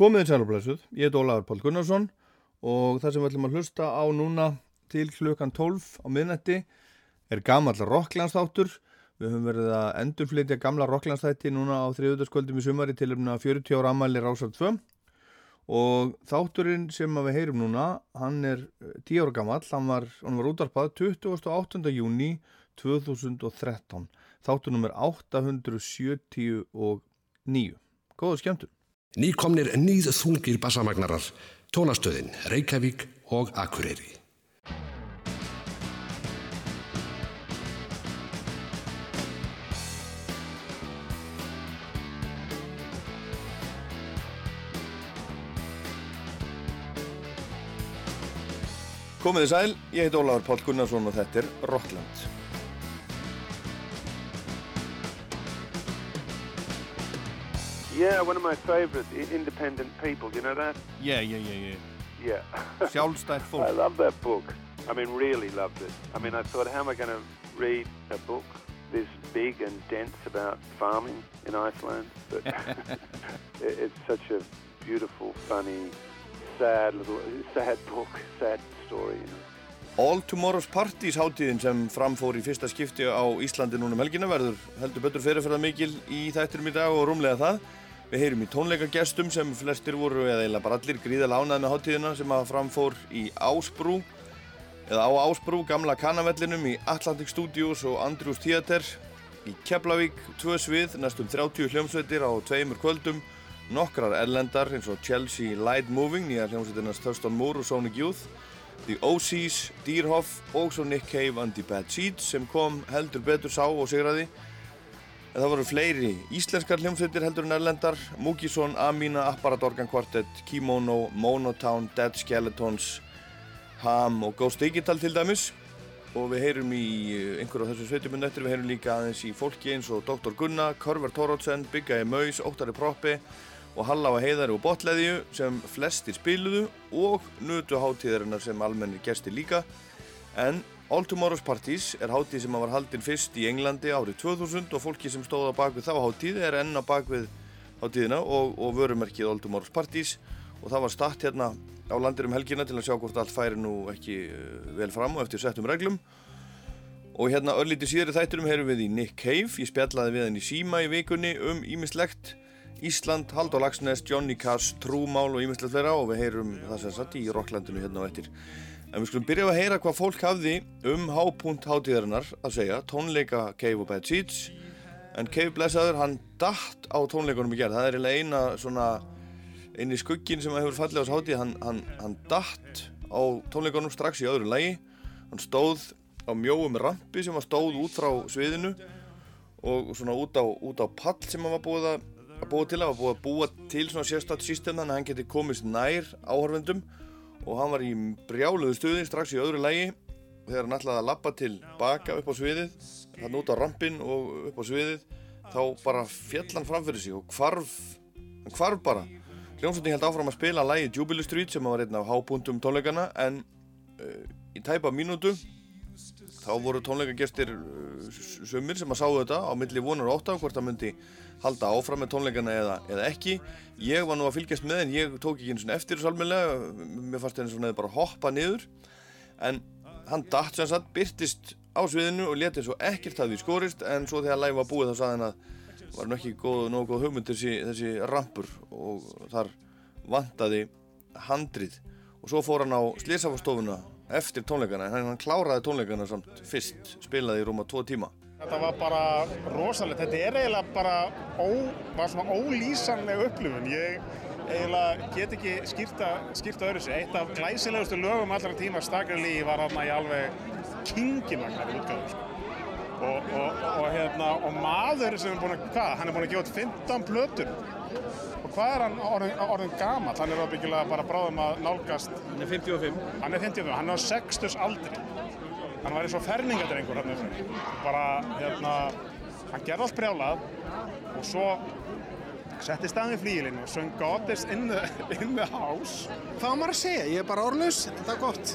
Komiðin sælublesuð, ég heit Ólaður Pál Gunnarsson og það sem við ætlum að hlusta á núna til klukkan 12 á miðnætti er gammal rocklandsþáttur. Við höfum verið að endurflytja gamla rocklandsþætti núna á þriðudaskvöldum í sumari til um 40 ára ammæli Rásar 2 og þátturinn sem við heyrum núna, hann er 10 eh, ára gammal, hann var, var útvarpað 28. júni 2013. Þáttur nummer 879. Góða skemmtur. Nýkomnir nýð þungir bassamagnarar, tónastöðin, Reykjavík og Akureyri. Komið þið sæl, ég heit Óláður Pál Gunnarsson og þetta er Rockland. Yeah, one of my favorite independent people. Do you know that? Yeah, yeah, yeah, yeah. Yeah. Sjálfstætt fólk. I love that book. I mean, really loved it. I mean, I thought, how am I going to read a book this big and dense about farming in Iceland? But it's such a beautiful, funny, sad little, sad book, sad story, you know. All Tomorrow's Parties hátíðin sem framfór í fyrsta skipti á Íslandi núna um helgina verður heldur betur fyrirferða mikil í þætturum í dag og rúmlega það. Við heyrum í tónleikagestum sem flestir voru eða eiginlega bara allir gríðal ánað með hátíðina sem að framfór í Ásbrú eða á Ásbrú, gamla kanavellinum í Atlantic Studios og Andrews Theater í Keflavík, tvö svið, næstum 30 hljómsveitir á tveimur kvöldum. Nokkrar erlendar eins og Chelsea Light Moving, nýja hljómsveitirnas Thurston Moore og Sonic Youth. The Osees, Deerhoff og svo Nick Cave and the Bad Seeds sem kom heldur betur sá og sigraði En það voru fleiri íslenskar hljómsveitir heldur en erlendar, Múkisson, Amina, Apparat Organ Quartet, Kimono, Monotown, Dead Skeletons, Ham og Ghost Digital til dæmis. Og við heyrum í einhverju af þessum sveitjumunni eftir, við heyrum líka aðeins í fólki eins og Dr. Gunna, Körver Tórótsen, Bygga E. Maus, Óttari Proppi og Halláa Heiðari og Botleðju sem flestir spiluðu og nutu hátíðarinnar sem almennir gestir líka. En All Tomorrow's Parties er hátíð sem var haldinn fyrst í Englandi árið 2000 og fólki sem stóð á bakvið þá hátíð er enn á bakvið hátíðina og, og vörumerkið All Tomorrow's Parties. Og það var statt hérna á landir um helgina til að sjá hvort allt færi nú ekki uh, vel fram og eftir settum reglum. Og hérna örlítið síðri þætturum heyrum við í Nick Cave. Ég spjallaði við henni síma í vikunni um ímislegt Ísland, Haldur Lagsnes, Johnny Cass, Trúmál og ímislegt fleira. Og við heyrum það sem satt í Rocklandinu hérna á eftir En við skulum byrja að heyra hvað fólk hafði um hápunt hátíðarinnar að segja, tónleika Cave og Bad Seeds. En Cave blessaður, hann dætt á tónleikunum í gerð. Það er eiginlega eina svona, eini skuggin sem hefur fallið á þessu hátíð. Hann, hann, hann dætt á tónleikunum strax í öðru lægi. Hann stóð á mjóum rampi sem var stóð út frá sviðinu og svona út á, út á pall sem hann var búið að, að búa til. Það var búið að búa til svona sérstatt system þannig að hann geti komist nær áhörvendum og hann var í brjáluðu stuði strax í öðru lægi þegar hann ætlaði að lappa til baka upp á sviðið hann út á rampin og upp á sviðið. Þá bara fjall hann framfyrir sig og hvarf hann hvarf bara. Hljómsveitin held áfram að spila lægi Jubilee Street sem var einn af hábúndum tónleikana en uh, í tæpa mínútu þá voru tónleikagestir uh, sömur sem að sáu þetta á milli vonar og ótt af hvort það myndi halda áfram með tónleikana eða, eða ekki. Ég var nú að fylgjast með en ég tók ekki eins og eftir þessu almenlega mér fannst henni svona bara hoppa niður. En hann datt sem sagt byrtist á sviðinu og letið svo ekkert að því skorist. En svo þegar live var búið þá saði hann að var hann ekki góð, nógu góð hugmynd þessi, þessi rampur og þar vantaði handrið og svo fór hann á slísafastofuna eftir tónleikana en hann kláraði tónleikana samt fyrst spilaði í rúma tvo tíma Þetta var bara rosalega, þetta er eiginlega bara ó, var svona ólýsanlega upplifun. Ég eiginlega get ekki skýrta, skýrta öðru sig. Eitt af glæsilegustu lögum allra tíma Stakarlí var hérna í alveg kingimagnar í útgáðu. Sko. Og, og, og, hérna, og maður sem er búin að, hvað, hann er búin að gefa út 15 blötur. Hvað er hann orðin, orðin gamall? Hann er ábyggilega bara bráðum að nálgast. Hann er 55. Hann er 55, hann er á 60 aldri hann var eins og ferningadrengur hann bara hérna hann gerði allt brjálað og svo setti staðin í flíilinn og söng Goddess in the, in the house hvað var maður að segja? ég er bara orðlaus, þetta er gott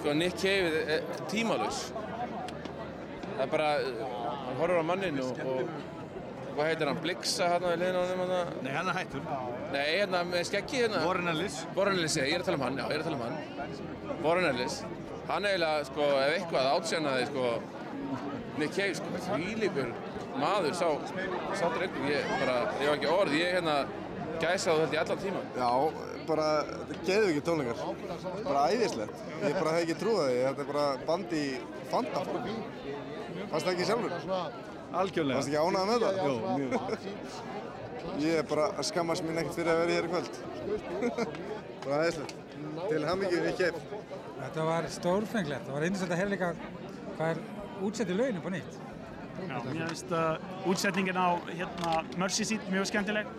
sko Nick Cave er tímalus það er bara hann horfur á mannin og, og hvað heitir hann? Blixa hann á liðin á hann? Nei, hann er hættur Nei, hérna með skeggi hérna. Warren Ellis. Warren Ellis, ég er að tala um hann, já, ég er að tala um hann. Warren Ellis. Hann eiginlega, sko, ef eitthvað átsjannaði, sko, Nick Cave, sko, þvílíkur maður, sá, sá drengur, ég bara, ég var ekki orð, ég hérna gæsaði þetta í allan tíman. Já, bara geðu ekki tónleikar. Bara æðislegt. Ég bara hef ekki trúið því. Þetta er bara bandi í Fanta. Fannst það ekki sjálfur? Algjörlega. Fannst ekki ánægða með það? Jú, mjög. Ég er bara að skammast mín ekkert fyrir að vera hér í kvöld. bara æðislegt. Til hamingi við kepp. Þetta var stórfenglegt. Það var einnig að hefði líka hvað er útsettið upp á nýtt. Já, mér finnst uh, útsetningin á hérna, Mercy Seat mjög skemmtileg.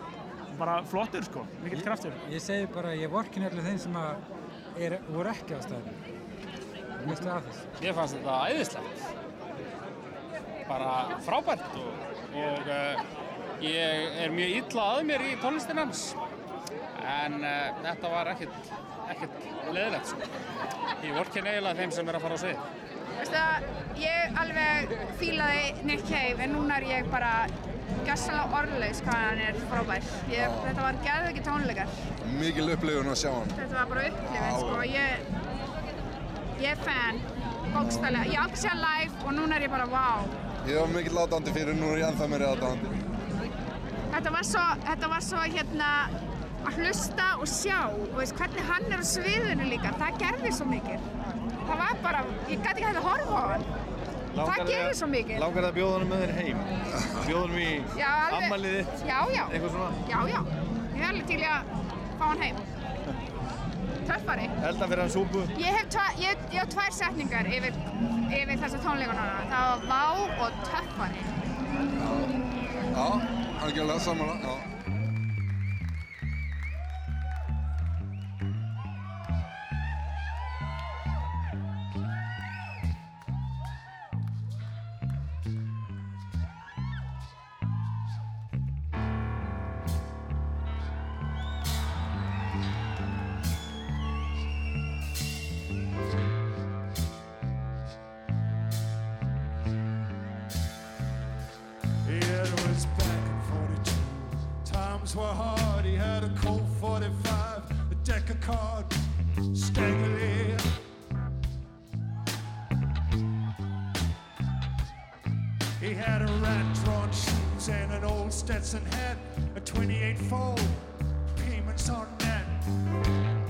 Bara flottur sko, mikill kraftur. Ég segi bara, ég vorkin allir þeim sem að er, voru ekki á staðinu. Mistu af þess. Mér fannst þetta æðislegt. Bara frábært og, og uh, ég er mjög illa að mér í tónlistin hans. En uh, þetta var ekkert, ekkert leðilegt sko. Ég vorkin eiginlega þeim sem er að fara á svið. Veistu það, ég alveg fílaði Nick Cave en núna er ég bara gæssalega orðlaus hvað hann er frábær. Ég, þetta var gerð ekki tónleikar. Mikil upplifun að sjá hann. Þetta var bara upplifin, sko. Ég, ég er fan, bókstælega. Ég átti að segja live og núna er ég bara wow. Ég var mikill aðdándi fyrir, nú er ég ennþá meiri aðdándi. Þetta var svo, þetta var svo hérna að hlusta og sjá og veist hvernig hann er á sviðinu líka. Það gerði svo mikið. Það var bara, ég gæti ekki hægt að horfa á hann. það gerði svo mikið. Langar það að bjóða hann með þér heim? Bjóða hann í þitt? Já, já. Eitthvað svona? Já, já. Ég er alveg til í að fá hann heim. Töffari. Elda fyrir hann súpu? Ég hef, ég, ég hef tvær setningar yfir, yfir þessa tónleikana. Það var vá og töffari. Já, algjörlega samanlega. A staggerly. He had a rat-drawn shoes and an old Stetson hat, a 28 fold, payments on that.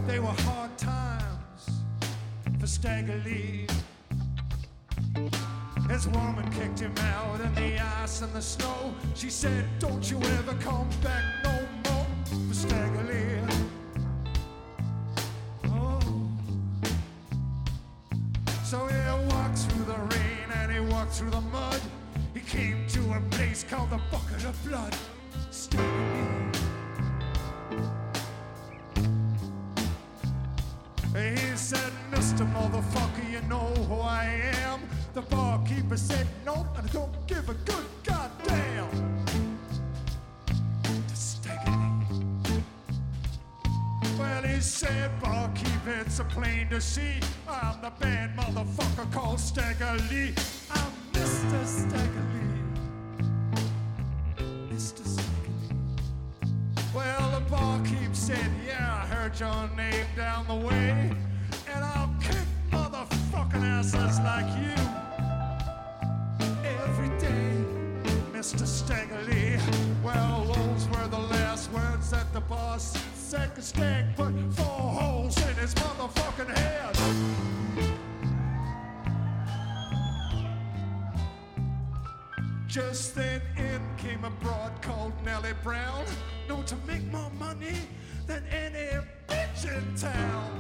They were hard times for Stagger Lee. His woman kicked him out in the ice and the snow. She said, Don't you ever come back to see. Just then in came a broad called Nellie Brown, known to make more money than any bitch in town.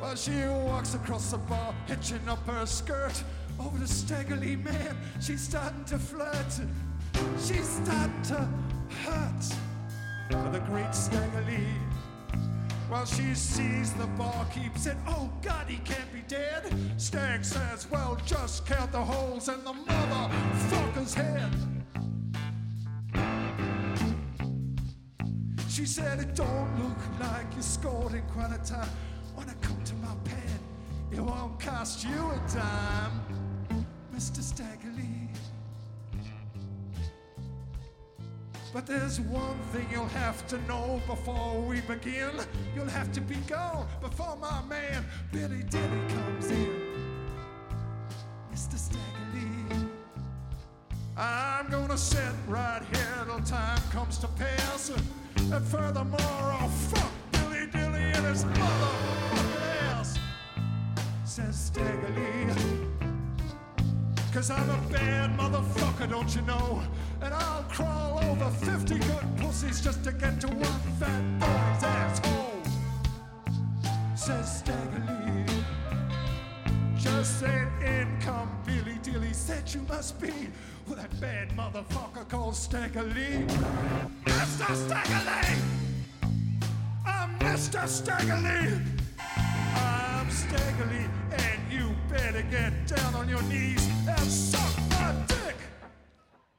Well, she walks across the bar, hitching up her skirt over the Staggerly man. She's starting to flirt. She's starting to hurt for the great Staggerly. Well, she sees the barkeep said, Oh God, he can't dead. Stag says, Well, just count the holes in the motherfucker's head. She said, It don't look like you scored in quite a time. When I come to my pen, it won't cost you a dime, Mr. Staggerly. But there's one thing you'll have to know before we begin. You'll have to be gone before my man Billy Dilly comes in. Mr. Staggerly. I'm gonna sit right here till time comes to pass. And furthermore, I'll fuck Billy Dilly in his motherfucking ass. Says Staggerly. Cause I'm a bad motherfucker, don't you know? And I'll crawl over 50 good pussies just to get to one fat boy's asshole. Says Staggerly. Just ain't income, Billy Dilly said you must be that bad motherfucker called Staggerly. Mr. Staggerly! I'm Mr. Staggerly! I'm Staggerly, and better get down on your knees and suck my dick!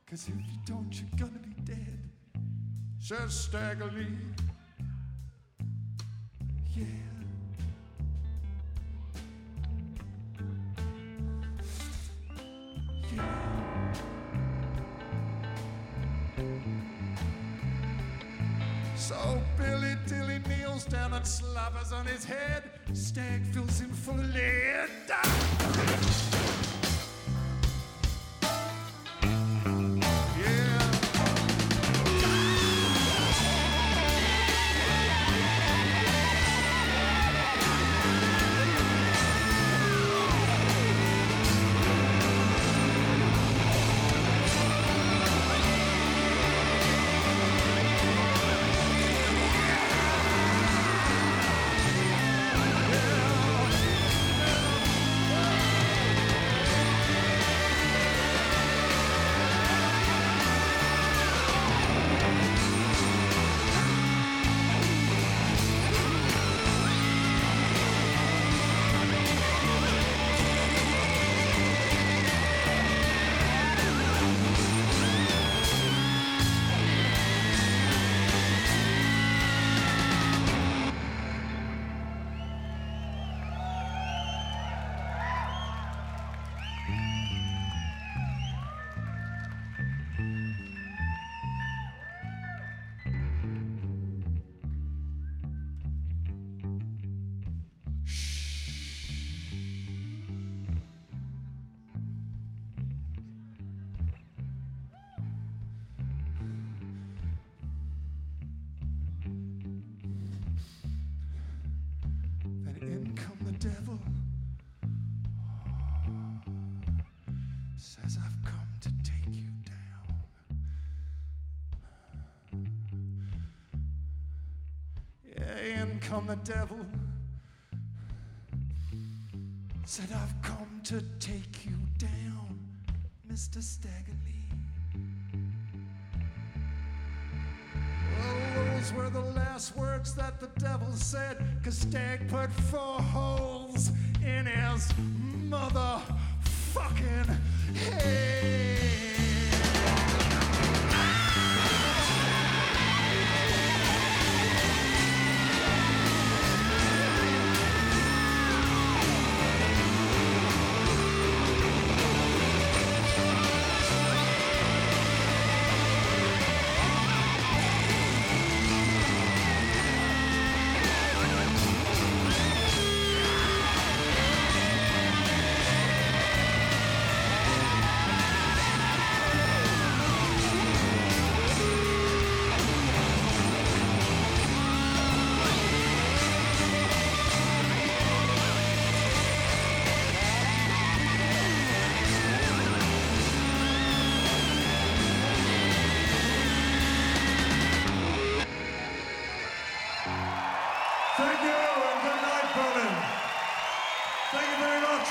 Cause if you don't, you're gonna be dead. Says Staggerly. Yeah. So Billy Dilly kneels down and slobbers on his head. Stag fills him full of lead. Come the devil. Said I've come to take you down, Mr. Staggerly. Well, those were the last words that the devil said, cause Stag put four holes in his motherfucking head. Thank you and good night, Berlin. Thank you very much.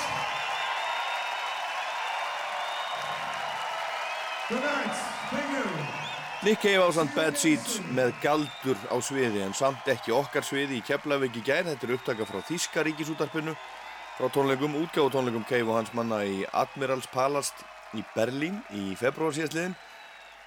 Good night. Thank you. Nick Cave á samt Bad Seeds með galdur á sviði en samt ekki okkar sviði í Keflavík í gær. Þetta er upptaka frá Þíska ríkisútarpinu frá tónleikum, útgáðu tónleikum Cave og hans manna í Admirals Palast í Berlín í februar síðastliðin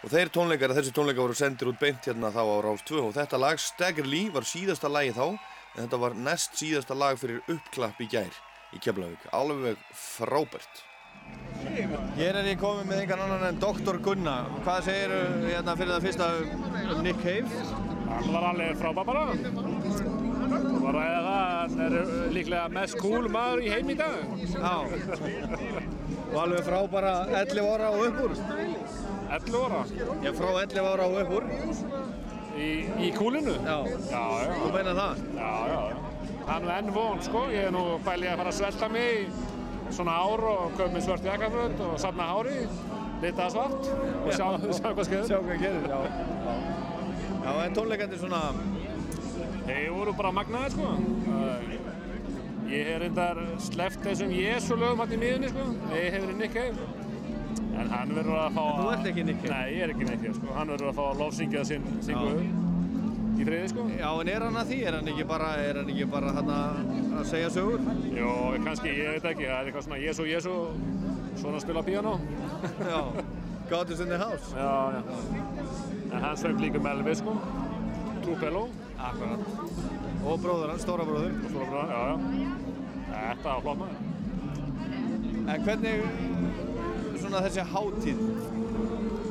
og þeir tónleikar, þessi tónleikar voru sendir út beint hérna þá á Rás 2 og þetta lag Staggerly var síðasta lagi þá en þetta var næst síðasta lag fyrir uppklapp í gær í Keflavík. Alveg frábært. Hér er ég komið með einhvern annan en Dr. Gunna. Hvað segir hérna fyrir það fyrsta um Nick Cave? Hann var alveg frábær bara. Það var að ræða það, hann er líklega mest cool maður í heim í dag. Já. Og alveg frá bara 11 ára og upp úr? 11 ára? Já, frá 11 ára og upp úr. Í, í kúlinu? Já. Já, já. Þú meina það? Já, já. Það er nú enn von, sko. Ég er nú bælið að fara að svelta mig í svona ár og köpa mér svört jakkafrönd og safna hári, lita svart og sjá, sjá hvað skeður. Sjá hvað gerir, já. Já, en tónleikandi svona... Þeir voru bara magnaðir, sko. Ég hef reyndar sleppt þessum Jésu lögum hann í miðunni, sko. Ég hef Nick Cave. En hann verður að fá... Þú ert ekki Cave? Nei, ég er ekki Cave, sko. Hann verður að fá að lofsyngja sinn, guð í friði, sko. Já, en er hann að því? Er hann ekki bara, er hann ekki bara hann að segja sögur? Jó, kannski, ég veit ekki. Það er eitthvað svona Jésu, Jésu, svona að spila piano. Já, God is in the house. Já, já. En hann söng líka með Elvis, sko. Trupello. Akkurat. Og bróður hans, stóra bróður. Og stóra bróður, já, já. Þetta var flott maður. En hvernig, svona þessi hátíð,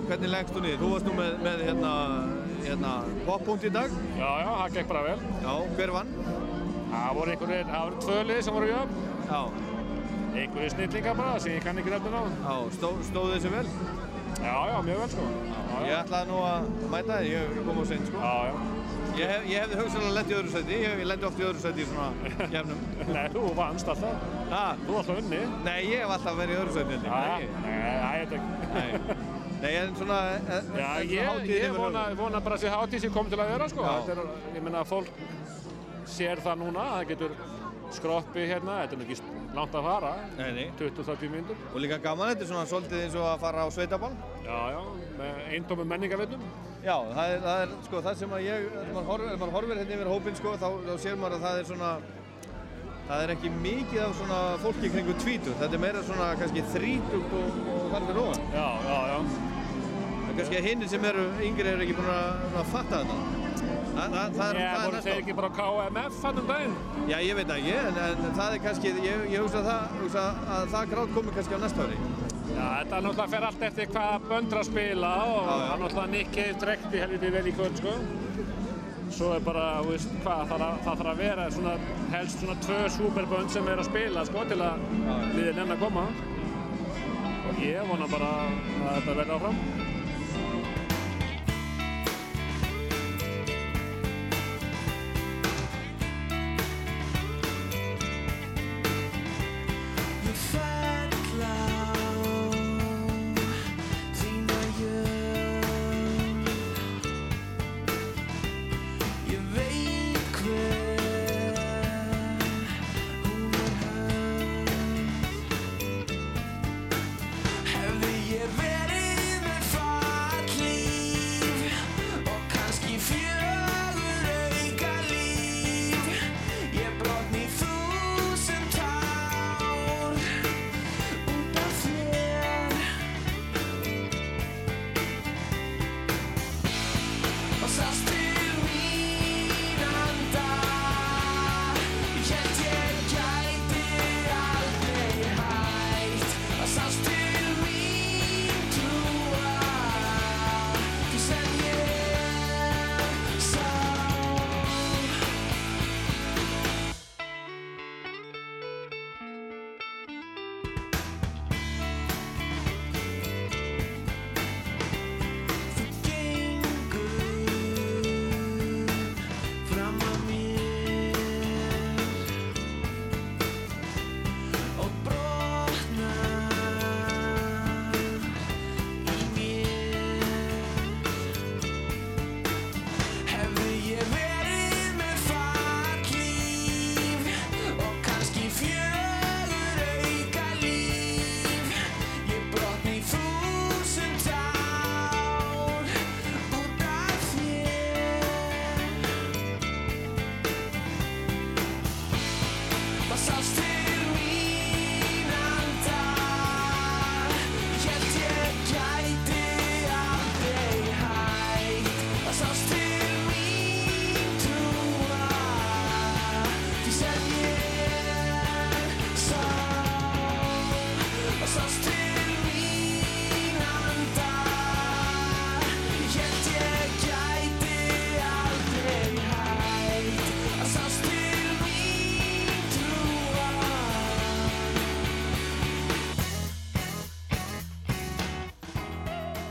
hvernig leggst þú niður? Þú varst nú með, með hérna, hérna, poppunkt í dag. Já, já, það gekk bara vel. Já, hver vann? Það voru einhverjir, það voru tvö lið sem voru jöfn. Já. Einhverjir snillingar bara, sem ég kann ekki nefnir á. Já, stó, stóðu þessi vel? Já, já, mjög vel, sko. Já. Ég ætlaði nú að mæta þér, ég kom á seint, sko. Já, já. Ég, hef, ég hefði hugsanlega lent í öðru sæti, ég, ég lendi oft í öðru sæti í svona gefnum. Nei, þú vannst alltaf. Ha? Þú alltaf unni. Nei, ég hef alltaf verið í öðru sæti. Nei, þetta ekki. Nei. Nei, en svona... En, Já, en ég, hátíðin ég yfir vona, vona bara að þessi hátíð sem kom til að vera, sko. Er, ég meina, fólk sér það núna, það getur skroppi hérna, þetta er ekki langt að fara. Nei, nei. 20-30 mínútur. Og líka gaman, þetta er svona svolítið eins og að fara á sveitaball. Já, já, með eintómi menningarvinnum. Já, það er, það er sko það sem að ég, ef maður horfir, maður horfir hérna yfir hópinn sko, þá, þá sér maður að það er svona, það er ekki mikið af svona fólki kringu tvítu, þetta er meira svona kannski þrítugt og, og þar fyrir ofan. Já, já, já. En kannski að hinni sem eru yngri eru ekki búin að, að fatta þetta. Það, það, það er, Ég það er voru næsta þeir ár. ekki bara á KMF hann um daginn? Já, ég veit ekki, en, en það er kannski, ég, ég hugsa, það, hugsa að það grátt komi kannski á næsta ári. Já, þetta náttúrulega fer allt eftir hvaða böndra spila og hann náttúrulega Cave drekti helviti vel í kvöld, sko. Svo er bara, þú veist, hvað, það, þarf- það að vera svona, helst svona tvö superbönd sem er að spila, sko, til að liðin enn að koma. Og ég vona bara að þetta verði áfram.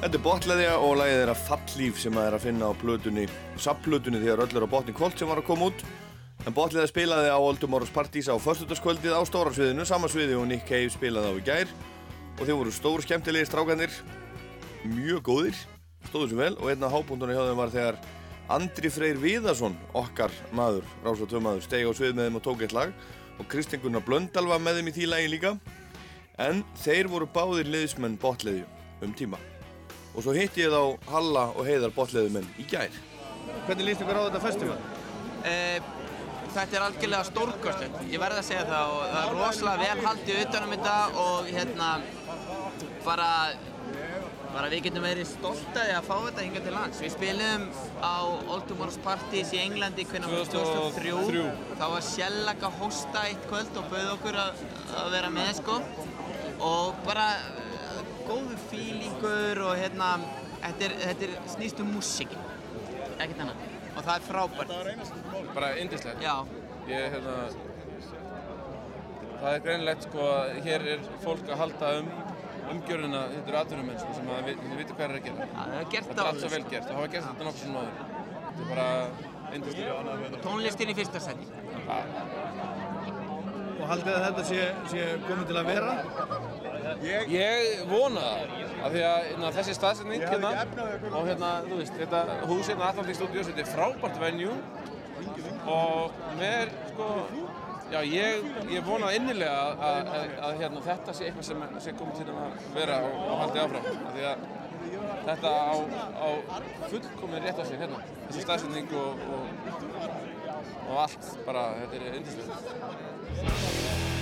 Þetta er botleðja og lagið þeirra Fallíf sem að er að finna á plötunni, sapplötunni þegar öll er á botni kvöld sem var að koma út. En botleðja spilaði á Old Tomorrow's Parties á förstutaskvöldið á stóra sviðinu, sama sviði og Nick Cave spilaði á í gær. Og þeir voru stór skemmtilegi strákanir, mjög góðir, stóðu sem vel og einn af hábúndunni hjá þeim var þegar Andri Freyr Viðarsson, okkar maður, Rása 2 maður, stegi á svið með þeim og tók eitt lag og Kristinn Gunnar Blöndal var með þeim í því lagi líka. En þeir voru báðir liðsmenn botleðju um tíma. Og svo hitti ég þá Halla og Heiðar botleðumenn í gær. Hvernig líst ykkur á þetta festival? Eh, þetta er algjörlega stórkostlegt, ég verði að segja það og það er rosalega vel haldið utanum þetta og hérna bara, bara við getum verið stoltaði að fá þetta hinga til lands. Við spilum á Old Tomorrow's Parties í Englandi hvernig 2003. 2003. Þá var Shellac að hosta eitt kvöld og bauð okkur að, að vera með sko og bara góðu fílingur og hérna þetta er, þetta er snýst um músíkin, ekkert annað og það er frábært. Bara indislegt. Já. Ég, hérna, það er greinilegt sko að hér er fólk að halda um umgjörðina, þetta eru atvinnumenn sko, sem að við, við vitum hvað er að gera. Það er gert Þetta er allt svo áður, vel sko. gert og hafa gert þetta nokkuð sem áður. Þetta er bara indislegt. Tónlistin í fyrsta seti. Og haldið að þetta sé, sé komið til að vera? Ég, ég vona það, af því að na, þessi staðsetning hérna og hérna, þú veist, þetta hús hérna Atlantic Studios, þetta er frábært venue og mér, sko, já, ég, ég vona innilega að, hérna, þetta sé eitthvað sem sé komið til að vera og, og haldið áfram, af því að þetta á, á fullkomið rétt á sig hérna, þessi staðsetning og, og, og allt, bara, þetta er yndislegt.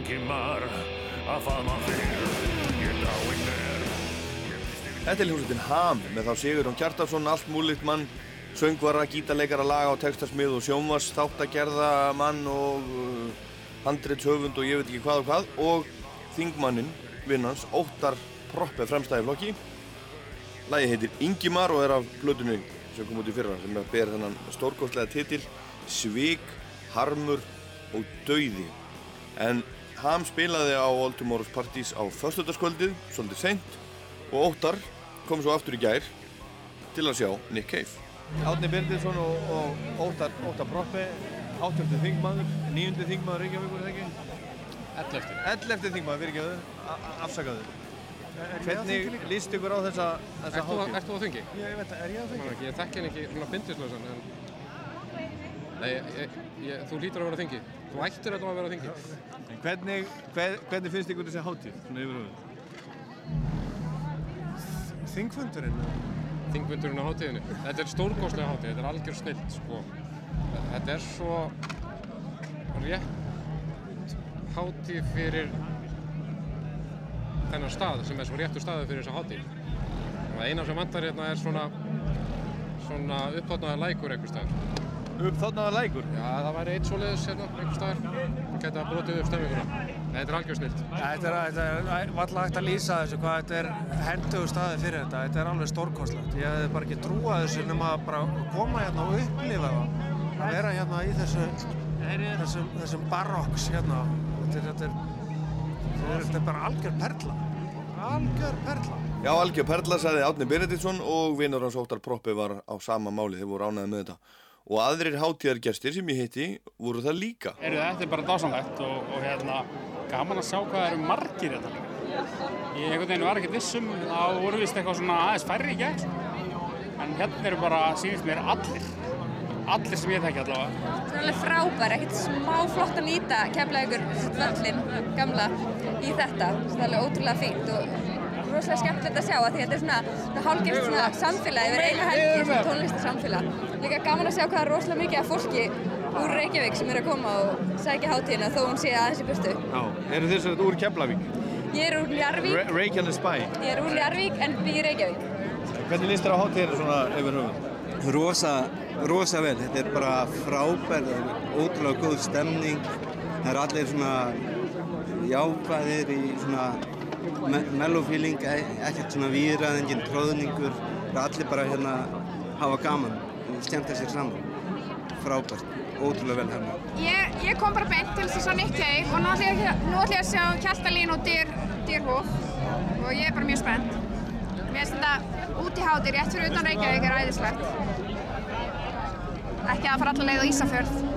Ingimar Að faðma þig Ég dáinn er Þetta er hljómsveitin Ham með þá Sigurðun Kjartarsson, allt múlitt mann, söngvara, gítarleikara, laga og textasmið og sjónvars, þáttagerða mann og uh, handreitshöfund og ég veit ekki hvað og hvað og þingmannin, vinnans, Óttar Proppe fremstæði flokki. Lægi heitir Ingimar og er af blötunni sem kom út í fyrra sem ber þennan stórkostlega titil Svig, Harmur og Dauði. En Ham spilaði á All Tomorrow's Parties á föstudagskvöldið, svolítið seint og Óttar kom svo aftur í gær til að sjá Nick Cave. Átni Byrdinsson og, og Óttar, Óttar Proppi, áttundi þingmaður, níundi þingmaður Reykjavíkur, eða ekki? Ellefti. Ellefti þingmaður, fyrirgeðu, afsakaðu. Er Hvernig líst ykkur á þessa, þessa hátíð? ert þú á þingi? Ég veit, er ég á ekki, Ég þekki hann ekki svona bindislausan en... Nei, ég, ég, þú lítur að vera á þingi. Þú ættir að vera á þingi. En hvernig, hver, hvernig finnst ykkur þessi hátíð, svona yfir höfuð? Þingfundurinn? Þingvindurinn á hátíðinni. Þetta er stórkostlega hátíð, þetta er algjör snilt, sko. Þetta er svo rétt hátíð fyrir þennan stað sem er svo réttur staðu fyrir þessa hátíð. Það eina sem vantar hérna er svona, svona uppþóttnaðar lækur einhver staðar. Uppþóttnaðar lækur? Já, það væri eitt svoleiðis hérna einhver staðar. Það geta brotið upp stemminguna. Nei, þetta er algjör snilt. Þetta er, þetta er valla hægt að lýsa þessu hvað þetta er hendugur staði fyrir þetta. Þetta er alveg stórkostlegt. Ég hefði bara ekki trúað þessu nema að bara koma hérna og upplifa það. Að vera hérna í þessu, þessum, þessum barokks hérna. Þetta er, þetta er, þetta er, þetta er bara algjör perla. Algjör perla. Já, algjör perla, sagði Átni Benediktsson og vinur hans Óttar Proppi var á sama máli, þeir voru ánæði með þetta. Og aðrir hátíðargestir sem ég hitti voru það líka. Heyrðu, þetta er bara dásamlegt og, og hérna, gaman að sjá hvað eru margir þetta líka. Ég einhvern veginn var ekkert viss um að voru vist eitthvað svona aðeins færri í gegn. En hérna eru bara, sýnist mér, allir. Allir sem ég þekki allavega. Það er alveg frábær, ekkert smá flott að nýta kemla ykkur völlin gamla í þetta. Það er alveg ótrúlega fínt og rosalega skemmtilegt að sjá að því þetta er svona, svona hálfgeft svona samfélag yfir eina helgi, svona tónlistarsamfélag. Líka gaman að sjá hvað er rosalega mikið af fólki úr Reykjavík sem eru að koma og sækja hátíðina þó hún sé aðeins í burtu. Já, eru þið svo úr Keflavík? Ég er úr Njarvík, Re Reykjanes bæ. ég er úr Njarvík en bý í Reykjavík. Hvernig líst þér á hátíðina svona yfir höfuð? Rosa, rosa vel, þetta er bara frábær, ótrúlega góð stemning, það er allir svona jákvæðir í svona me mellowfeeling, e ekkert svona výrað, engin tróðningur, allir bara hérna hafa gaman, skemmta sér saman, frábært, ótrúlega vel hérna. Ég, ég kom bara beint til þess að Nick Cave og nú ætlum ég, að sjá Hjaltalín og Dyr, Dyrhof og ég er bara mjög spennt. Mér finnst þetta út í hátir, rétt fyrir utan Reykjavík er æðislegt. Ekki að fara alla leið á Ísafjörð.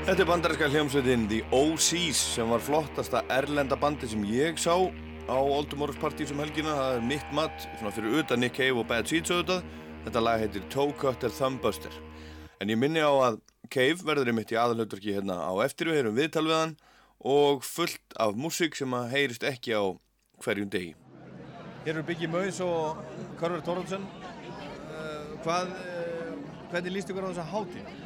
Þetta er bandarinska hljómsveitin The OCs sem var flottasta erlenda bandi sem ég sá á Old Tomorrow's Party sem helgina. Það er mitt mat, svona fyrir utan Nick Cave og Bad Seeds auðvitað. Þetta lag heitir Toe Cutter Thumbbuster. En ég minni á að Cave verður einmitt í aðalhauturki hérna á eftir við heyrum viðtal við hann og fullt af músík sem að heyrist ekki á hverjum degi. Hér eru Biggie Maus og Karver Torronsson. Uh, hvað, uh, hvernig líst ykkur á þessa hátíð?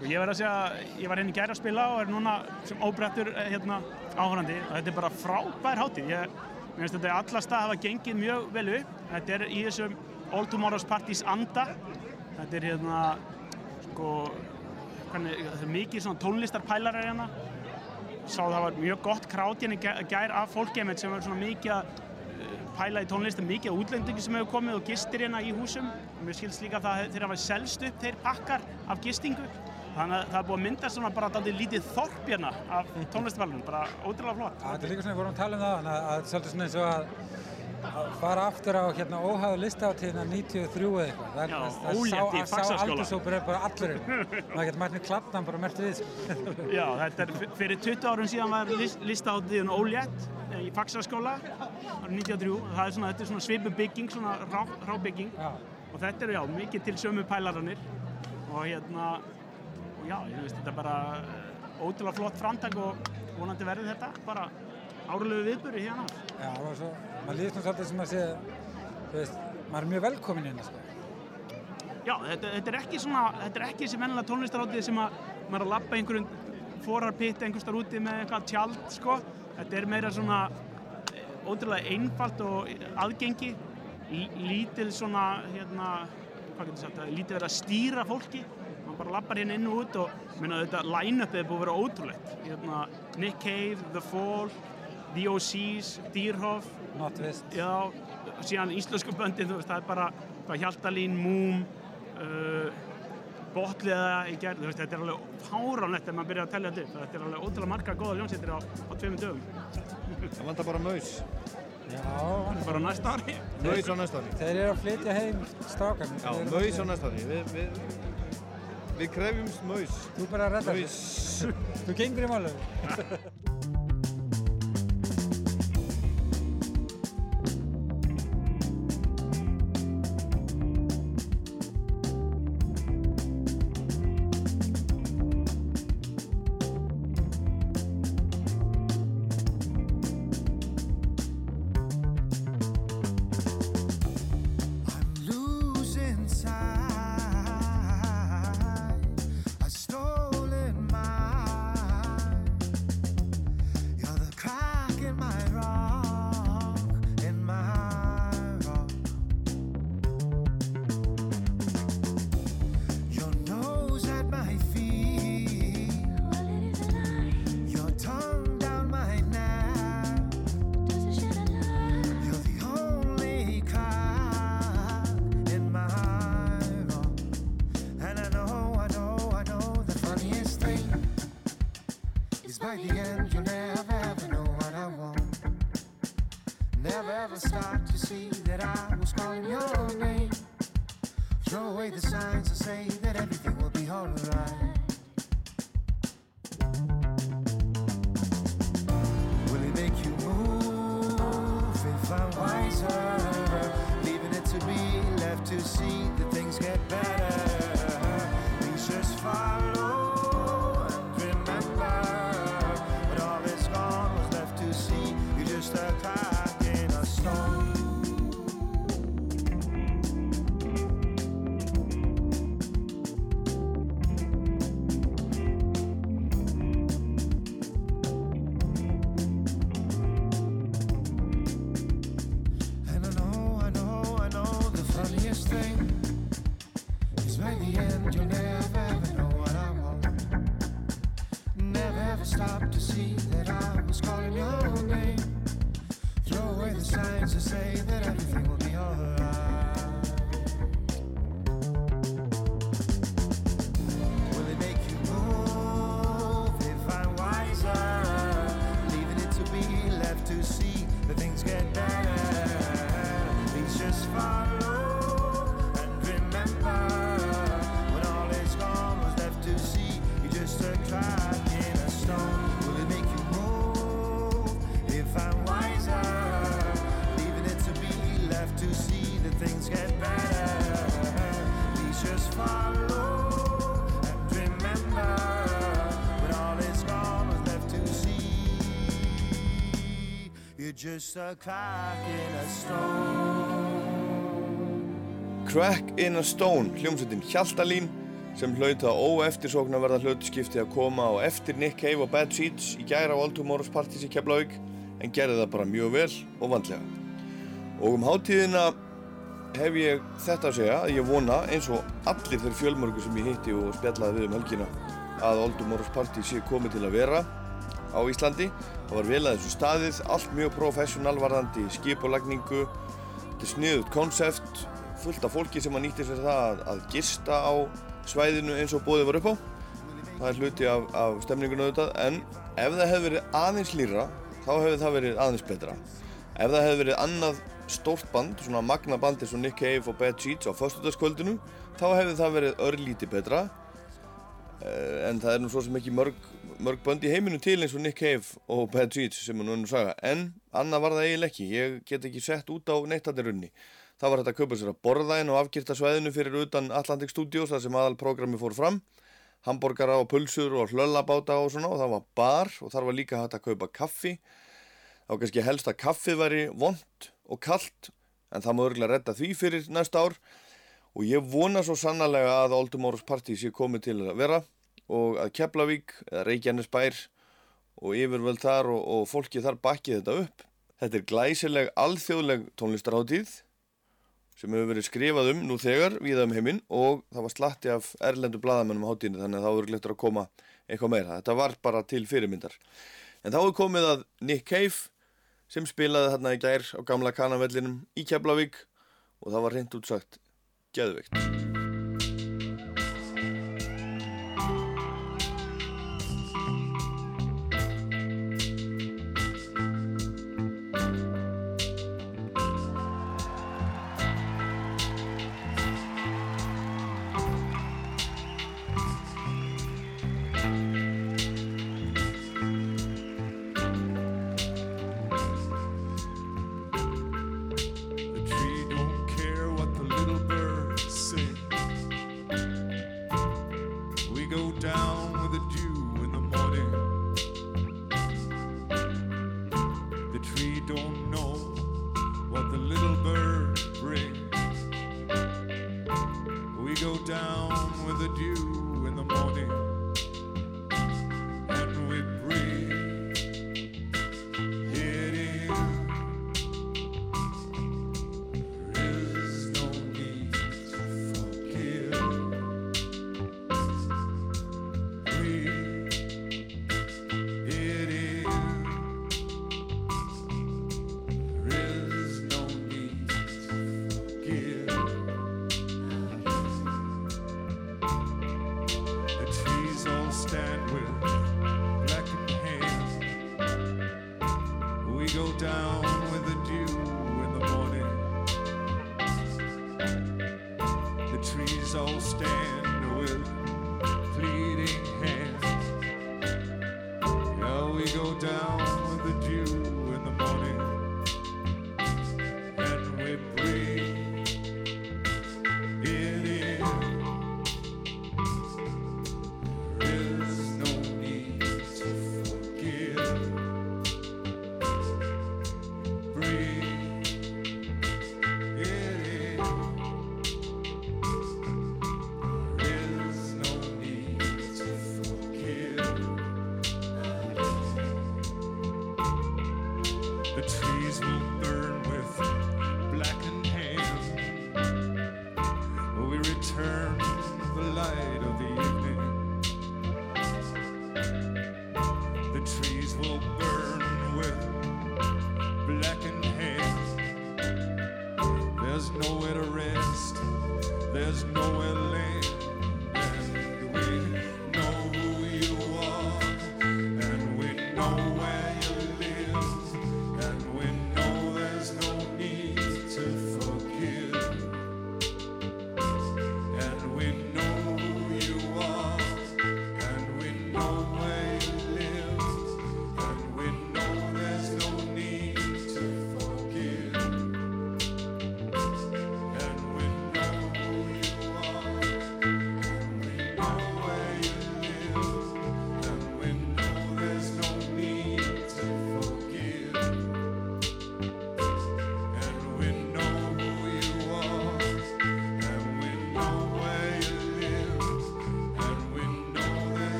Sko, ég verði að segja, ég var hérna í gæri að spila og er núna sem óbrettur hérna, áhörandi og þetta er bara frábær hátíð. Ég finnst þetta alla stað hafa gengið mjög vel upp. Þetta er í þessum All Tomorrow's Parties anda. Þetta er hérna, sko, hvernig, það er mikið svona tónlistarpælarar hérna. Sá það var mjög gott krát hérna í gær af fólkgeimitt sem var svona mikið að pæla í tónlistum, mikið útlendingi sem hefur komið og gistir hérna í húsum. Mér skilst líka það þegar það var selst upp þeir pakkar af gistingu. Þannig að það er búið að mynda svona bara dálítið lítið þorp hérna af tónlistafælunum, bara ótrúlega flott. Þetta er líka svona, við vorum að tala um það, að það er svolítið svona eins og að, að fara aftur á hérna óhæðu listaáttíðina 93 eða eitthvað. Það, Já, það í sá, aldursópur er bara allurinn. Það getur mætt með klappnan bara mert við. sko. Já, þetta er fyrir 20 árum síðan var list, listaáttíðin ólétt eh, í Faxaskóla árið 93. Það er svona, þetta er svona svipu bygging, svona rá, rá. Og þetta eru já, mikið til sömu pælaranir. Og hérna, og já, ég veist þetta er bara eh, ótrúlega flott framtak og vonandi verður þetta bara árlegu viðböru hérna. Já, og svo, maður líður svona svolítið sem að sé, þú veist, maður er mjög velkominn hérna, sko. Já, þetta, þetta er ekki svona, þetta er ekki þessi mennilega tónlistarháttið sem að maður er að labba einhverjum forarpitt einhvers þar úti með eitthvað tjald, sko. Þetta er meira svona eh, ótrúlega einfalt og aðgengi, L- lítil svona, hérna, hvað getur sagt, það, lítið verið að stýra fólki. Bara lappar hérna inn og út og minna þetta line-upið er búið að vera ótrúlegt. Hérna, Nick Cave, The Fall, The OCs, Dýrhoff. Já, síðan íslensku böndin, þú veist, það er bara hvað, Hjaltalín, Múm, uh, Botliða í gerð, þú veist, þetta er alveg fáránlegt ef maður byrjar að tellja þetta upp. Þetta er alveg ótrúlega marga góða ljónsýttir á, á tveimur dögum. Það vantar bara maus. Já. Bara næsta ári. Maus á næsta ári. Þeir eru að flytja heim strákarnir. Já, maus á næsta ári. Við, við, við krefjumst maus. Þú bara reddar Maus. Þú gengur í málu. by the end you'll never ever know what I want. Never ever start to see that I was calling your name. Throw away the signs and say that everything will be alright. Just a crack in a stone. Crack in a Stone, hljómsveitin Hjaltalín sem hlaut að óeftirsókn að verða hlutskipti að koma á eftir Nick Cave og Bad Seeds í gæra á All Tomorrow's Parties í Keflavík en gerði það bara mjög vel og vandlega. Og um hátíðina hef ég þetta að segja að ég vona eins og allir þeir fjölmörgu sem ég hitti og spjallaði við um helgina að Tomorrow's Parties sé komið til að vera á Íslandi. Það var vel að þessu staðið, allt mjög professional varðandi skipulagningu, þetta er sniðut konsept, fullt af fólki sem að nýtti sér það að, gista á svæðinu eins og bóðið var upp á. Það er hluti af, af stemningun auðvitað, en ef það hefði verið aðeins lýra, þá hefði það verið aðeins betra. Ef það hefði verið annað stórt band, svona magna band eins og Nick Cave og Bad Seeds á föstudagskvöldinu, þá hefði það verið örlíti betra. Uh, en það er nú svo sem ekki mörg, mörg bönd í heiminu til eins og Nick Cave og Bad Seeds sem nú ennum saga. En annað var það eiginlega ekki. Ég get ekki sett út á neittandirunni. Það var hægt að kaupa sér að borða inn á afgirta svæðinu fyrir utan Atlantic Studios þar sem aðalprogrammi fór fram. Hamborgara og pulsur og hlöllabáta og svona og það var bar og þar var líka hægt að kaupa kaffi. Var kannski helst að kaffið væri vond og kallt en það má örgulega redda því fyrir næsta ár og ég vona svo sannlega að Oldemóros Party sé komið til að vera og að Keflavík eða Reykjanesbær og yfirvöld þar og, og fólki þar bakkið þetta upp. Þetta er glæsileg alþjóðleg tónlistarháttíð sem hefur verið skrifað um nú þegar viða um heiminn og það var slatti af erlendu bladamennum á hátíðinni þannig að það voru glettur að koma eitthvað meira. Þetta var bara til fyrirmyndar. En þá er komið að Nick Cave sem spilaði þarna í gær á gamla kanavellinum í Keflavík og það var reynd útsagt geðveikt.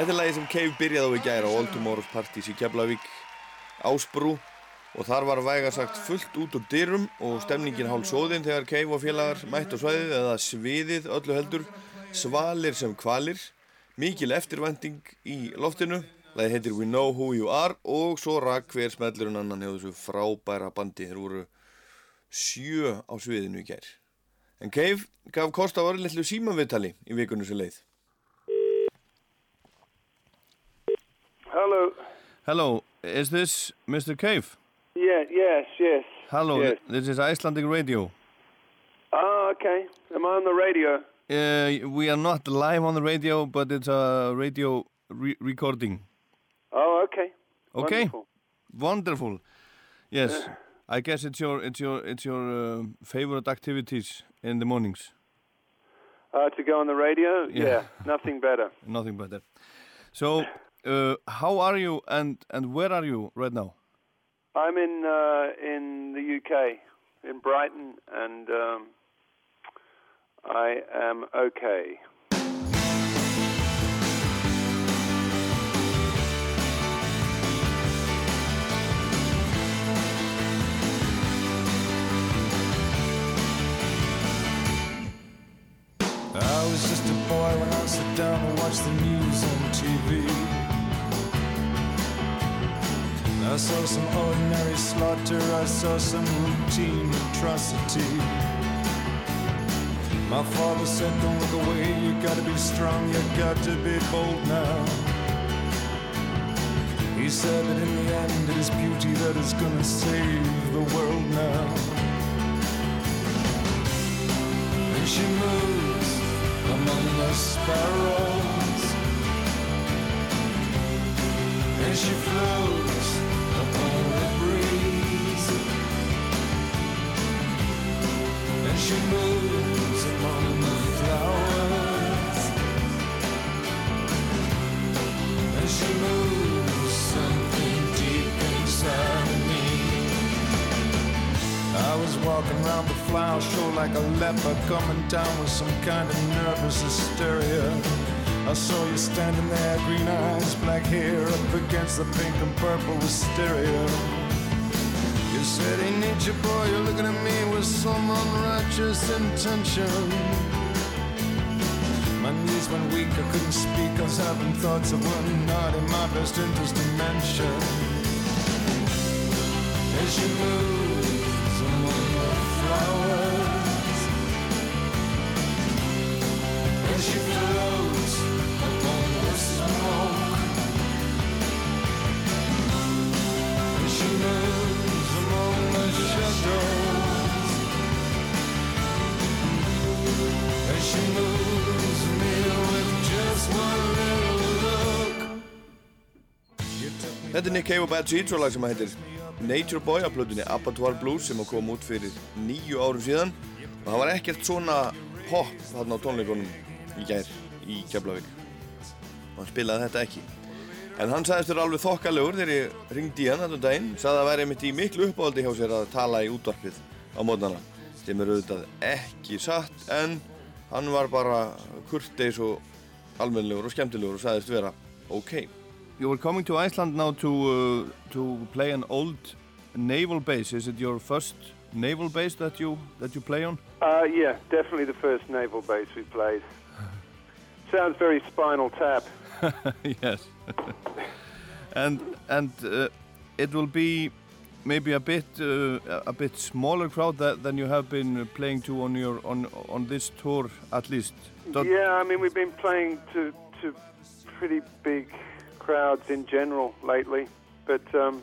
Þetta er lagi sem Cave byrjaði á í gæra á All Tomorrow's Parties í Keflavík Ásbrú og þar var væga sagt fullt út úr dyrum og stemningin hálf sóðinn þegar Cave og félagar mætt á svæðið eða sviðið öllu heldur svalir sem kvalir mikil eftirvænting í loftinu. Lagi heitir We Know Who You Are og svo rakk hver smellurinn annan hjá þessu frábæra bandi. Þeir voru sjö á sviðinu í gær. En Cave gaf kost á orðillu símanviðtali í vikunum sem leið Hello. Hello, is this Mr. Cave? Yeah, yes, yes. Hello, Yes. this is Icelandic Radio. Oh, okay. Am I on the radio? Uh, we are not live on the radio, but it's a radio re recording. Oh, okay. Okay, Wonderful. wonderful. Yes, I guess it's your it's your it's your uh, favorite activities in the mornings. Uh, to go on the radio? Yeah. Yeah, nothing better. Nothing but that. So, uh, how are you and and where are you right now? I'm in uh, in the UK, in Brighton, and um, I am okay. I was just a boy when I sat down to watch the news I saw some ordinary slaughter, I saw some routine atrocity. My father said, Don't look away, you gotta be strong, you got to be bold now. He said that in the end it is beauty that is gonna save the world now. And she moves among the sparrows. And she floats walking around the flower show like a leper coming down with some kind of nervous hysteria. I saw you standing there, green eyes, black hair, up against the pink and purple hysteria. You said, hey nature boy, you're looking at me with some unrighteous intention. My knees went weak, I couldn't speak, I was having thoughts that were not in my best interest to mention. As you moves Þetta er Nick Cave og Bad Seeds og lag sem heitir Nature Boy af plötunni Abattoir Blues sem kom út fyrir nýju árum síðan. Og það var ekkert svona pop þarna á tónleikunum í gær í Keflavík. Og hann spilaði þetta ekki. En hann sagðist þér alveg þokkalegur þegar ég ringdi í hann þetta daginn. Sagði að það væri mitt í miklu uppáhaldi hjá sér að tala í útvarpið á mótnana sem er auðvitað ekki satt en hann var bara kurteis og almennilegur og skemmtilegur og sagðist vera ok You were coming to Iceland now to uh, to play an old naval base. Is it your first naval base that you that you play on? Uh, yeah, definitely the first naval base we played. Sounds very Spinal Tap. yes. and and uh, it will be maybe a bit uh, a bit smaller crowd that, than you have been playing to on your on on this tour at least. Don't- Yeah, I mean we've been playing to to pretty big crowds in general lately, but um,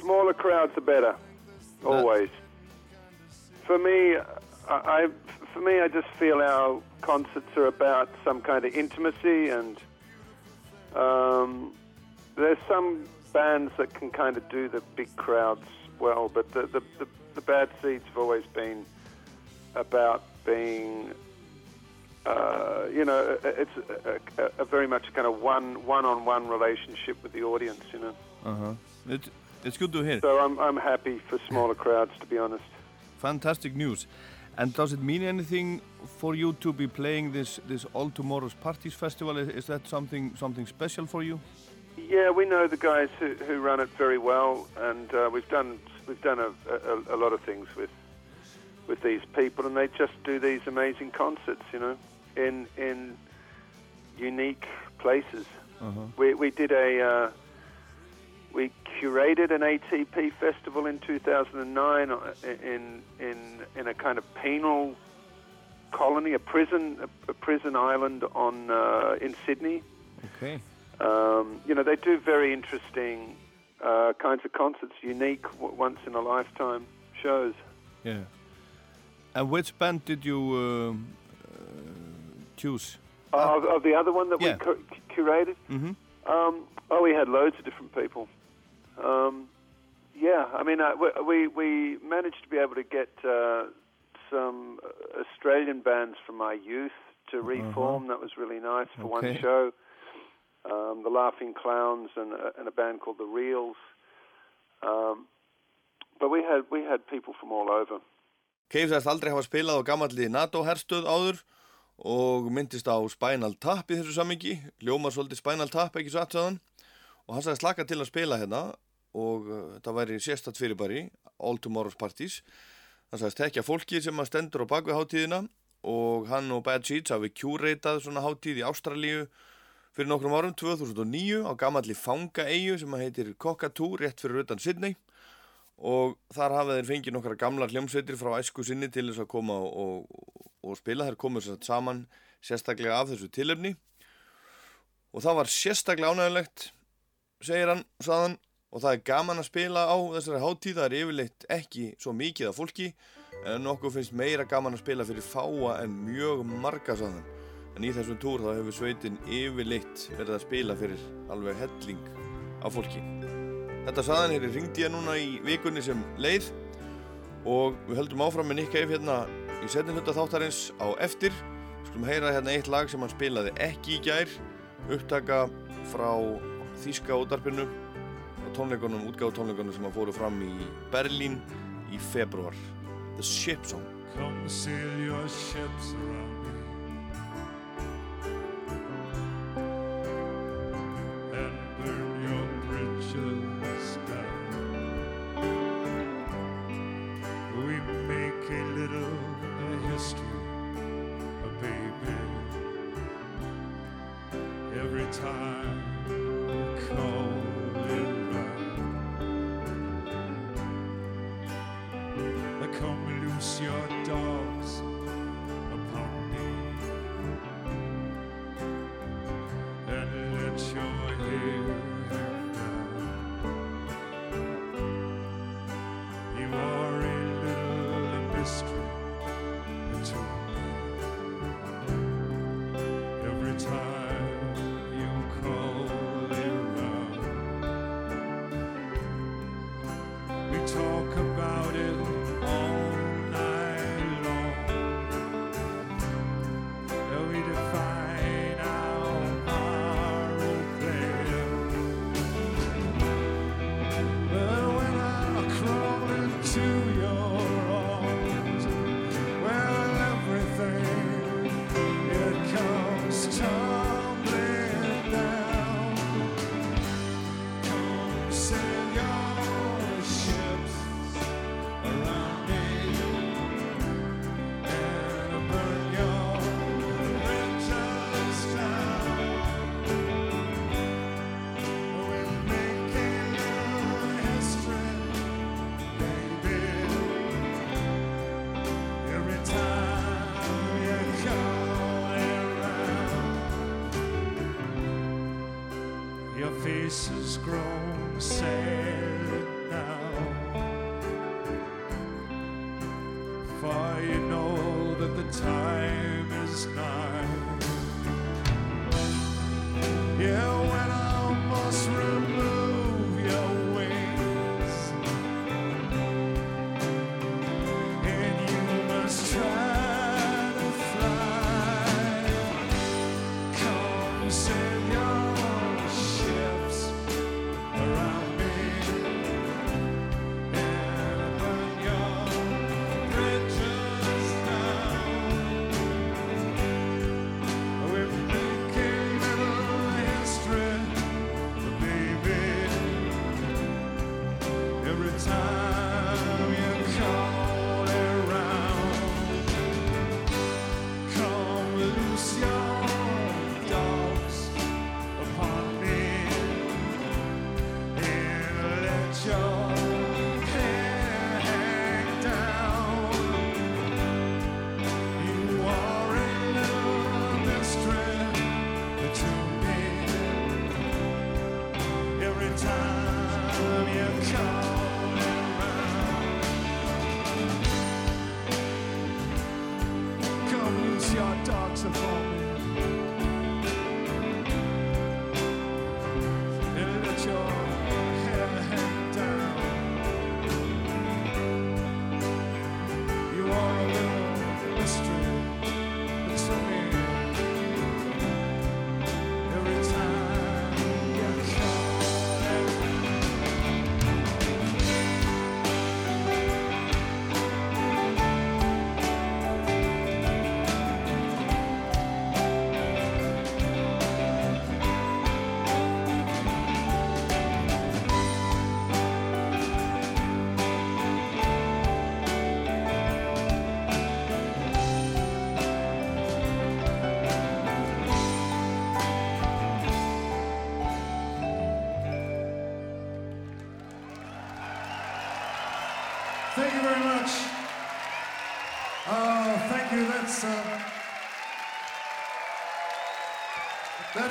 smaller crowds are better, always. For me, I, I for me I just feel our concerts are about some kind of intimacy, and um, there's some bands that can kind of do the big crowds well, but the the, the, the Bad Seeds have always been about being uh, you know, it's a, a, a very much kind of one one-on-one relationship with the audience, you know. Uh-huh. It, it's good to hear. So I'm I'm happy for smaller crowds, to be honest. Fantastic news. And does it mean anything for you to be playing this this All Tomorrow's Parties Festival? Is, is that something something special for you? Yeah, we know the guys who, who run it very well, and uh, we've done we've done a, a, a lot of things with with these people, and they just do these amazing concerts, you know, in in unique places. Uh-huh. We we did a uh, we curated an ATP festival in 2009 uh, in in in a kind of penal colony, a prison a, a prison island on uh, in Sydney. Okay. Um, you know, they do very interesting uh, kinds of concerts, unique, once in a lifetime shows. Yeah. And which band did you um, uh, choose? Uh, of, of the other one that Yeah. we cu- curated? Mm-hmm. Um, oh, we had loads of different people. Um, yeah, I mean, uh, we, we managed to be able to get uh, some Australian bands from my youth to reform. That was really nice for one Uh-huh. Show. Um, the Laughing Clowns and, a- and a band called the Reels. Um, but we had we had people from all over. Cave sagðist aldrei hafa spilað á gamalli NATO-herstöð áður og myndist á Spinal Tap í þessu sammingi, ljóma svolítið Spinal Tap, ekki satt saðan og hann sagði slaka til að spila hérna og uh, þetta væri sérstatt fyrirbæri All Tomorrow's Parties hann sagðist tekja fólki sem að stendur á bakvið hátíðina og hann og Bad Seeds hafi kjúreitað svona hátíð í Ástralíu fyrir nokkrum árum, 2009 á gamalli fangaeyju sem að heitir Cockatoo rétt fyrir utan Sydney. Og þar hafa þeir fengið nokkra gamlar hljómsveitir frá æsku sinni til þess að koma og, og, og spila. Þær komur sér saman sérstaklega af þessu tilefni. Og það var sérstaklega ánægulegt segir hann, saðan og það er gaman að spila á þessari hátíð. Það er yfirleitt ekki svo mikið af fólki en nokkuð finnst meira gaman að spila fyrir fáa en mjög marga saðan en í þessum túr þá hefur sveitin yfirleitt verið að spila fyrir alveg helling af fólki Þetta saðan er ringdi ég núna í vikunni sem leið og við höldum áfram með Nick Cave hérna í setni hluta þáttarins á eftir. Skulum heyra hérna eitt lag sem hann spilaði ekki í gær, upptaka frá Þíska útarpinu og tónleikunum, útgáðu tónleikunum sem hann fóru fram í Berlín í februar. The Ship Song. Come sail your ships around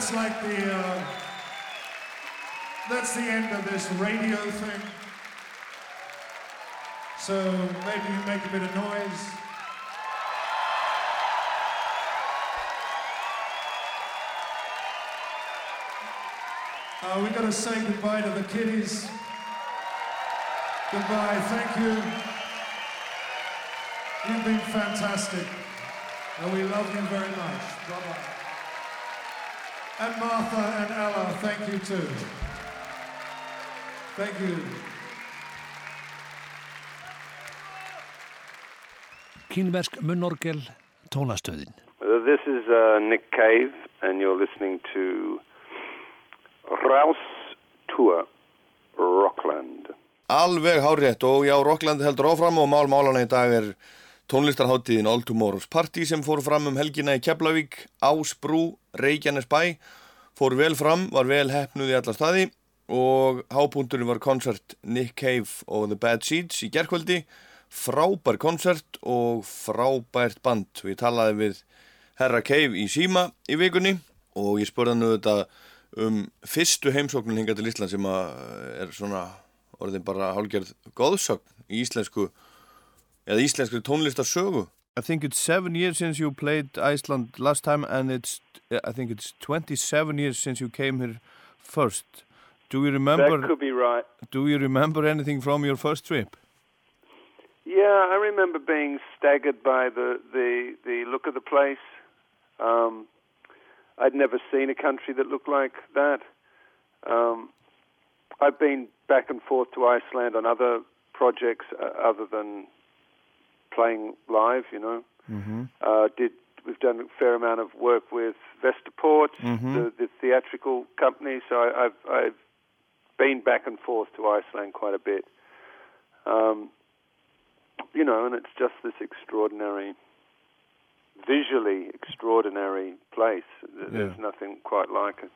that's like the uh, that's the end of this radio thing. So maybe you make a bit of noise. Uh, we got to say goodbye to the kiddies. Goodbye, thank you. You've been fantastic. And we love you very much. Bye bye. And Martha and Ella, thank you too. Thank you. Kínversk munnorgel tónastöðin. Uh, This is uh, Nick Cave, and you're listening to Rouse Tour Rockland. Alveg hárétt og já, Rockland heldur áfram og mál málana í dag er tónlistarháttíðin All Tomorrow's Party sem fór fram um helgina í Keflavík, Ásbrú, Reykjanes bæ, fór vel fram, var vel hefnuð í alla staði og hápunkturinn var koncert Nick Cave og The Bad Seeds í gerkvöldi, frábær koncert og frábært band. Ég talaði við Herra Cave í síma í vikunni og ég spurði hann auðvitað um fyrstu heimsóknin hinga til Ísland sem er svona orðin bara hálgerð góðsögn í íslensku eða íslenskri tónlistarsögu I think it's seven years since you played Iceland last time and it's I think it's 27 years since you came here first Do you remember That could be right. Do you remember anything from your first trip? Yeah, I remember being staggered by the, the, the look of the place. Um, I'd never seen a country that looked like that. Um, I've been back and forth to Iceland on other projects uh, other than playing live, you know. Mm-hmm. Uh, did we've done a fair amount of work with Vestaport, Mhm. the, the theatrical company. So I, I've I've been back and forth to Iceland quite a bit. Um, you know, and it's just this extraordinary, visually extraordinary place. Th- There's nothing quite like it.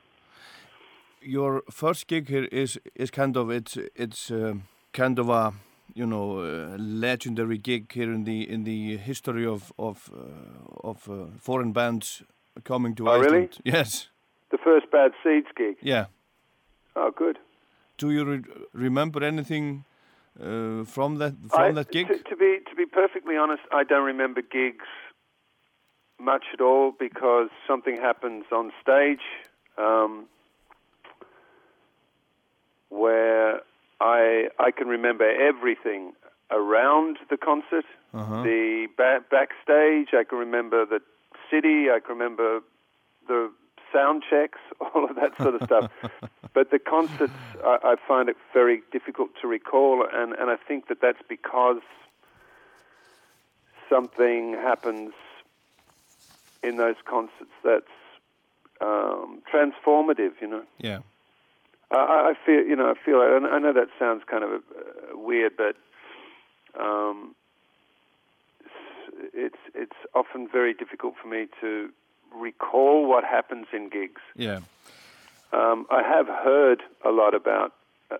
Your first gig here is is kind of it's it's um, kind of a you know uh, legendary gig here in the in the history of of uh, of uh, foreign bands coming to Oh, really? Iceland. Yes. The first Bad Seeds gig. Yeah. Oh, good. Do you re remember anything uh, from that from I- that gig? To, to be to be perfectly honest, I don't remember gigs much at all because something happens on stage um, where I I can remember everything around the concert, Uh-huh. the ba- backstage. I can remember the city. I can remember the sound checks, all of that sort of stuff. but the concerts, I, I find it very difficult to recall, and, and I think that that's because something happens in those concerts that's um, transformative, you know. Yeah. I, I I feel, you know, I feel, and I know that sounds kind of uh, weird, but um, it's it's often very difficult for me to recall what happens in gigs. Yeah. Um, I have heard a lot about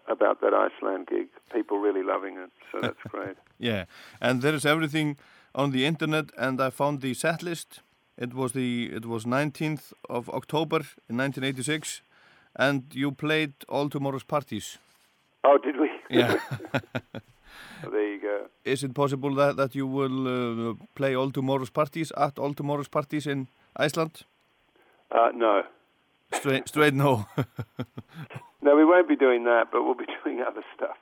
about that Iceland gig. People really loving it, so that's great. Yeah, and there is everything on the internet, and I found the set list. It was the it was 19th of October in 1986, and you played all tomorrow's parties. Oh, did we? Yeah. there you go. Is it possible that, that you will uh, play all tomorrow's parties at all tomorrow's parties in Iceland? Uh, no. Straight, straight no. No, we won't be doing that, but we'll be doing other stuff.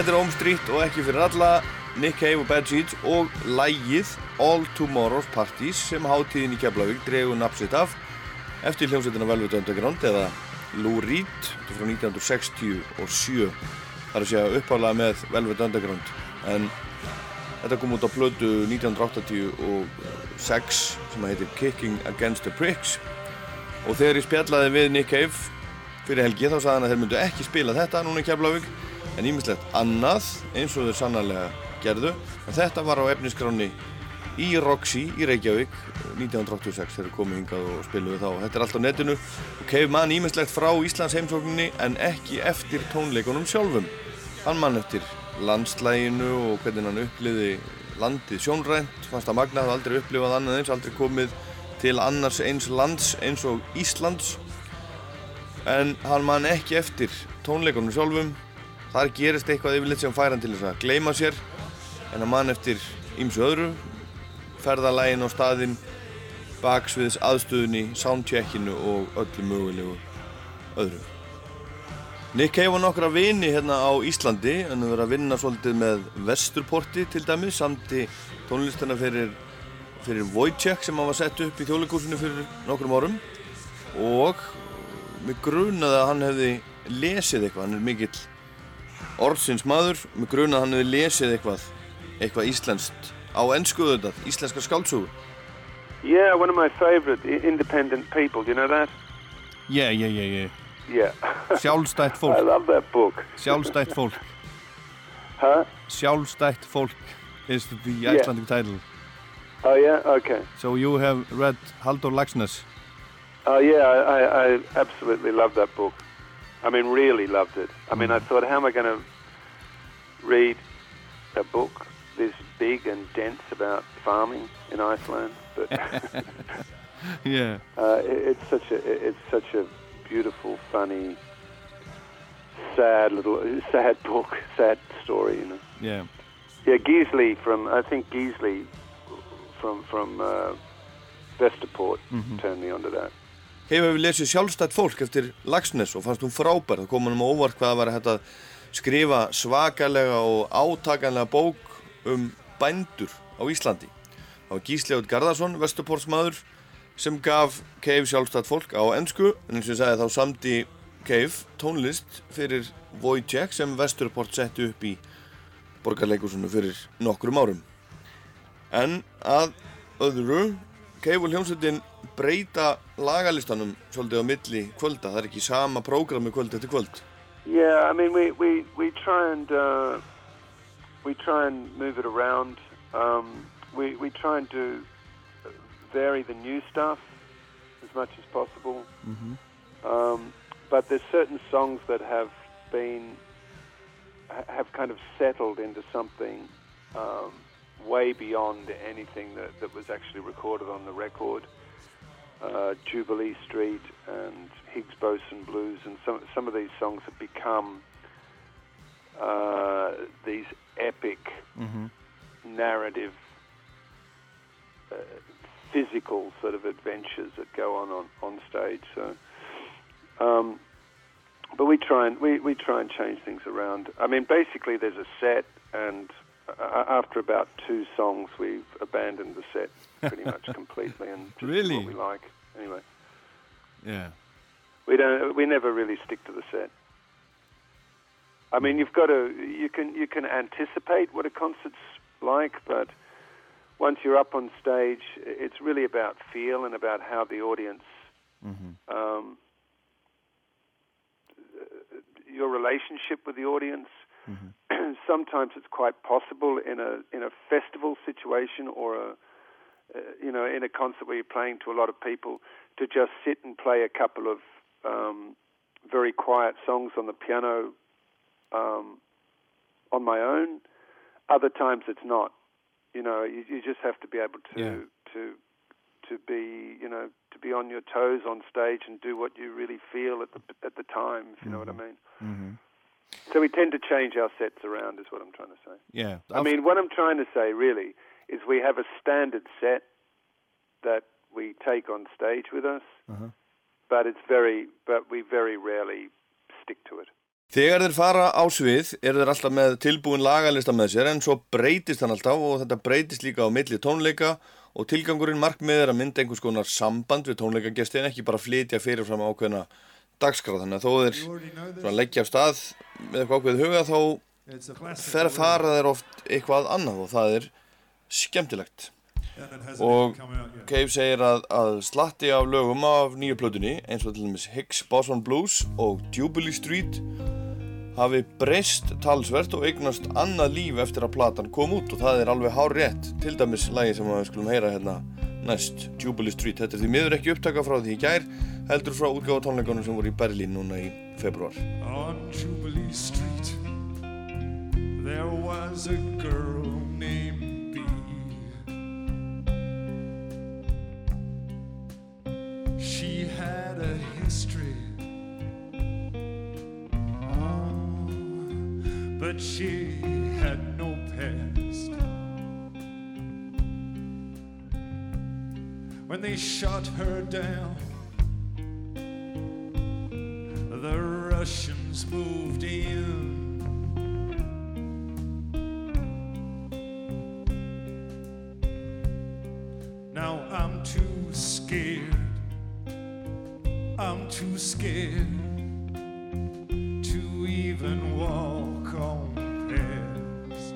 Þetta er Home Street og ekki fyrir alla, Nick Cave og Bad Seeds og lægið All Tomorrow's Parties sem hátíðin í Keflavík dregur napsitt af eftir hljómsveitina Velvet Underground eða Lou Reed. Frá 1967 þar að segja uppálega með Velvet Underground en þetta kom út á plötu 1986 sem heitir Kicking Against the Pricks og þegar ég spjallaði við Nick Cave fyrir helgi þá sagði hann að þeir myndu ekki spila þetta núna í Keflavík en ímislegt annað eins og þeir sannarlega gerðu. En þetta var á efniskráni í Roxy í Reykjavík 1986 þegar komið hingað og spiluðu þá. Þetta er allt á netinu. Og Cave mann ímislegt frá Íslands heimsókninni en ekki eftir tónleikunum sjálfum. Hann mann eftir landslæginu og hvernig hann uppliði landið sjónrænt. Fannst að Magna hafði aldrei upplifað annað eins aldrei komið til annars eins lands eins og Íslands. En hann man ekki eftir tónleikunum sjálfum þar gerist eitthvað yfirleitt sem fær hann til að gleyma sér en hann man eftir ýmsu öðru. Ferðalægin á staðinn baksviðs aðstöðunni soundcheckinu og öllu mögulegu öðru. Nick var nokkra vini hérna á Íslandi en hann verið að vinna svolítið með Vesturporti til dæmis samti tónlistana fyrir, fyrir Wojciech sem hann var sett upp í þjóðleikúsinu fyrir nokkrum árum. Og mig grunaði að hann hefði lesið eitthvað, hann er mikill orðsins maður, mig grunaði að hann hefði lesið eitthvað, eitthvað íslenskt á ennsku auðvitað, íslenska skáldsögu Yeah, one of my favorite i- independent people. Do you know that? Yeah, yeah, yeah, yeah Yeah. Sjálfstætt I fólk love that book. Sjálfstætt fólk Huh? Sjálfstætt fólk is the Yeah. Icelandic title Oh yeah. Okay. So you have read Halldór Laxness Oh yeah, I, I, I absolutely love that book. I mean, really loved it. I mean, I thought, how am I going to read a book this big and dense about farming in Iceland? But Yeah uh, it, it's such a it- it's such a beautiful, funny, sad little sad book, sad story. You know. Yeah Yeah, Geesley from I think Geesley from from uh, Vesterport Mhm. turned me onto that. Hefur við lesið sjálfstætt fólk eftir Laxness og fannst hún frábær, það kom hann um óvart hvað það var hægt að skrifa svakalega og átakanlega bók um bændur á Íslandi. Það var Gísli Átt Garðarsson, vesturportsmaður, sem gaf Cave sjálfstætt fólk á ennsku, en eins og ég sagði þá samdi Cave tónlist fyrir Wojciech sem vesturport setti upp í borgarleikusinu fyrir nokkrum árum. En að öðru, Cave og hljómsveitin breyta lagalistanum svolítið á milli kvölda. Það er ekki sama prógrami kvöld eftir kvöld. Yeah, I mean, we, we, we try and uh, we try and move it around Um, we, we try and do vary the new stuff as much as possible. Mm-hmm. Um, but there's certain songs that have been ha- have kind of settled into something um, way beyond anything that, that was actually recorded on the record. Uh, Jubilee Street and Higgs Boson Blues, and some some of these songs have become uh, these epic Mm-hmm. narrative, uh, physical sort of adventures that go on on, on stage. So, um, but we try and we, we try and change things around. I mean, basically, there's a set, and after about two songs, we've abandoned the set pretty much completely and just Really? what we like. Anyway, Yeah. we don't. We never really stick to the set. I mean, you've got to. You can you can anticipate what a concert's like, but once you're up on stage, it's really about feel and about how the audience, Mm-hmm. um, your relationship with the audience. Mm-hmm. Sometimes it's quite possible in a in a festival situation or a uh, you know in a concert where you're playing to a lot of people to just sit and play a couple of um, very quiet songs on the piano um, on my own. Other times it's not. You know, you, you just have to be able to Yeah. to to be you know to be on your toes on stage and do what you really feel at the at the time. If you know what I mean. Mm-hmm. So we tend to change our sets around, is what I'm trying to say. Yeah. I mean, what I'm trying to say really is we have a standard set that we take on stage with us, Uh-huh. but it's very, but we very rarely stick to it. Þegar þeir fara á svið eru þeir alltaf með tilbúin lagalista með sér en svo breytist hann alltaf og þetta breytist líka á milli tónleika og tilgangurinn markmið er að mynda einhvers konar samband við tónleikagesti en ekki bara flytja fyrirfram ákveðna dagskráð þannig að þó þeir leggja af stað með eitthvað ákveðið huga þá fer fara þeir oft eitthvað annað og það er skemmtilegt. Og Cave segir að, að slatti af lögum af nýju plötunni eins og til dæmis Higgs Boson Blues og Jubilee Street hafi breyst talsvert og eignast annað líf eftir að platan kom út og það er alveg hár rétt til dæmis lagi sem við skulum heyra hérna næst Jubilee Street, þetta er því miður ekki upptaka frá því í gær heldur frá útgáfa tónleikunum sem voru í Berlín núna í februar On Jubilee Street, there was a girl named Bee. She had a history, oh, but she had no past. When they shot her down, the Russians moved in. Now I'm too scared. I'm too scared to even walk on past.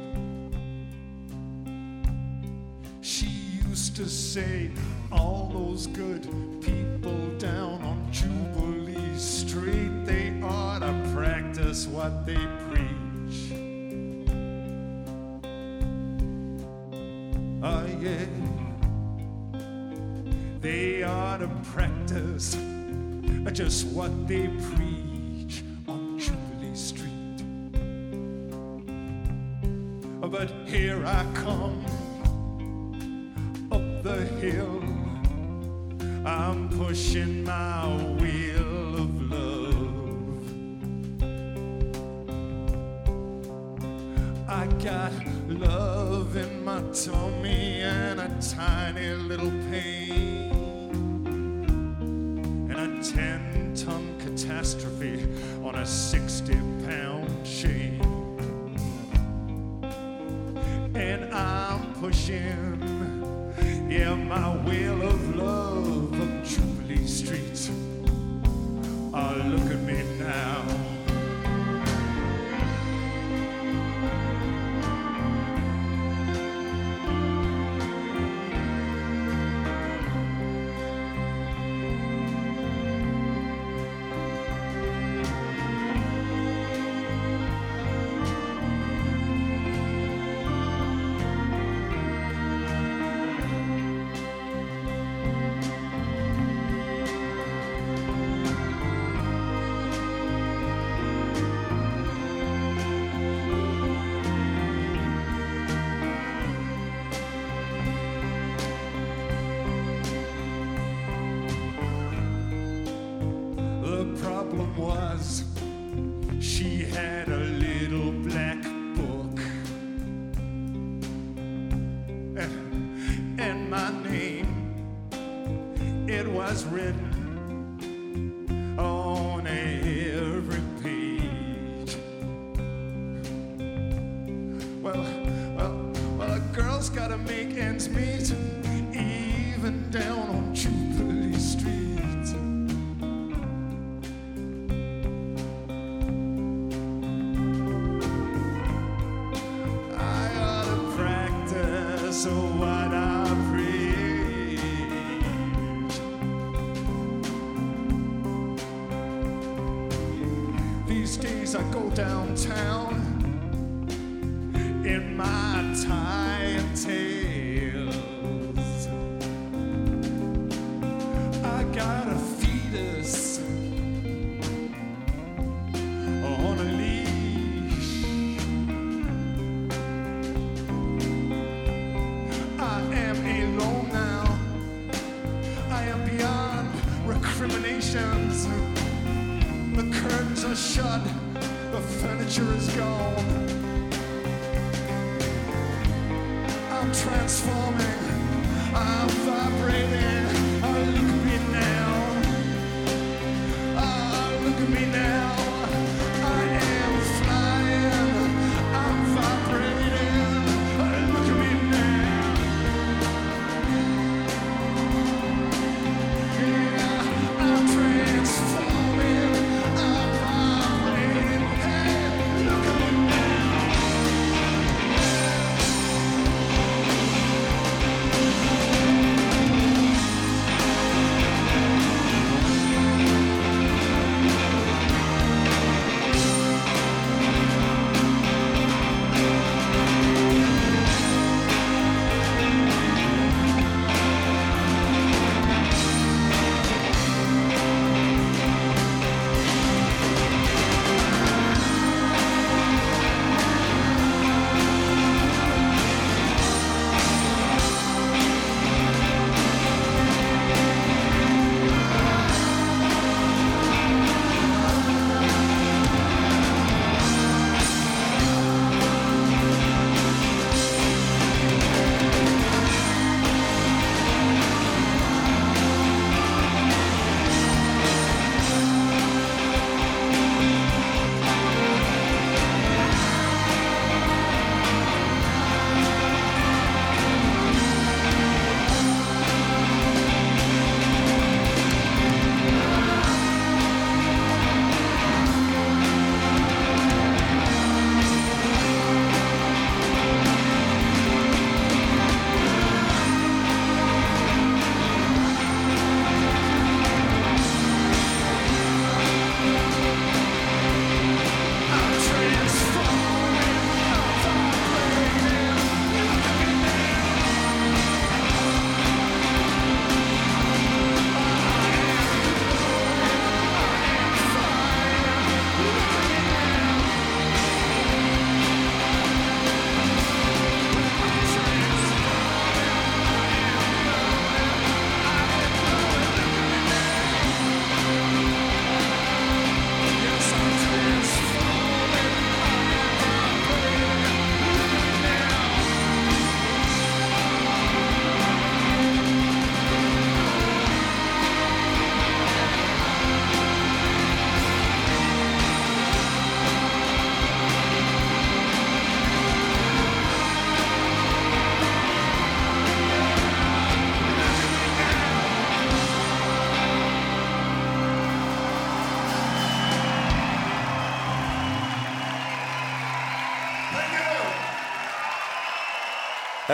She used to say, all those good people down on Jubilee Street, they ought to practice what they preach. Oh, yeah. They ought to practice just what they preach on Jubilee Street. But here I come up the hill. I'm pushing my wheel of love. I got love in my tummy and a tiny little pain and a 10 ton catastrophe on a 60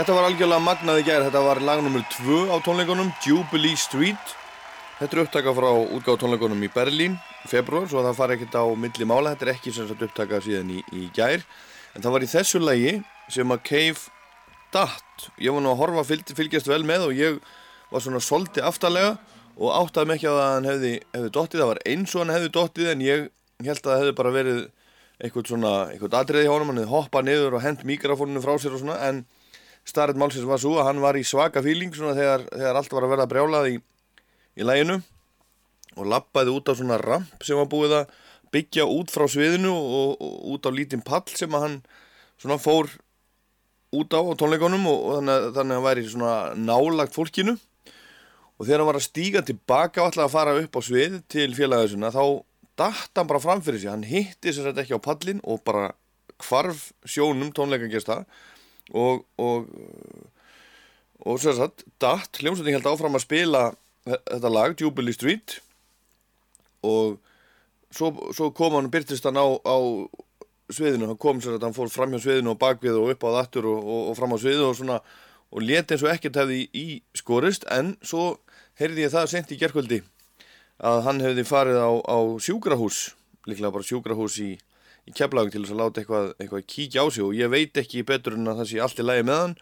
Þetta var algjörlega magnað í gær, þetta var lag nr. 2 á tónleikunum, Jubilee Street. Þetta er upptaka frá útgáð tónleikunum í Berlín, februar, svo það fari ekkert á milli mála, þetta er ekki sem sagt upptaka síðan í, í gær. En það var í þessu lagi sem að Cave datt. Ég var nú að horfa fylg, fylgjast vel með og ég var svona solti aftalega og áttaði mig ekki að hann hefði, hefði dottið. Það var eins og hann hefði dottið en ég held að það hefði bara verið eitthvað svona, eitthvað atriði hjá honum, hann hefði hoppað niður og hent mikrofóninu frá sér og svona, en starrið málsins var svo að hann var í svaka fíling þegar, þegar allt var að verða brjálað í, í læginu og lappaði út á svona ramp sem var búið að byggja út frá sviðinu og, og út á lítinn pall sem að hann svona fór út á, á tónleikonum og, og þannig, að- þannig að hann væri svona nálagt fólkinu. Og þegar hann var að stíga tilbaka og ætlaði að fara upp á svið til félagaðisuna þá datt hann bara fram fyrir sig. Hann hitti sér þetta ekki á pallin og bara hvarf sjónum tónleikagesta og og, og sér satt datt, hljómsveitin held áfram að spila þe- þetta lag, Jubilee Street. Og svo, svo kom hann, byrtist hann á, á sviðinu, hann kom sér að hann fór fram hjá sviðinu og bakvið og upp á þattur og, og, og fram á sviðu og svona og leti eins og ekkert hefði í skorist. En svo heyrði ég það sent í gerkvöldi að hann hefði farið á, á sjúkrahús líklega bara sjúkrahús í, í keflagung til þess að láta eitthvað, eitthvað kíkja á sig og ég veit ekki betur en að það sé allt í lagi með hann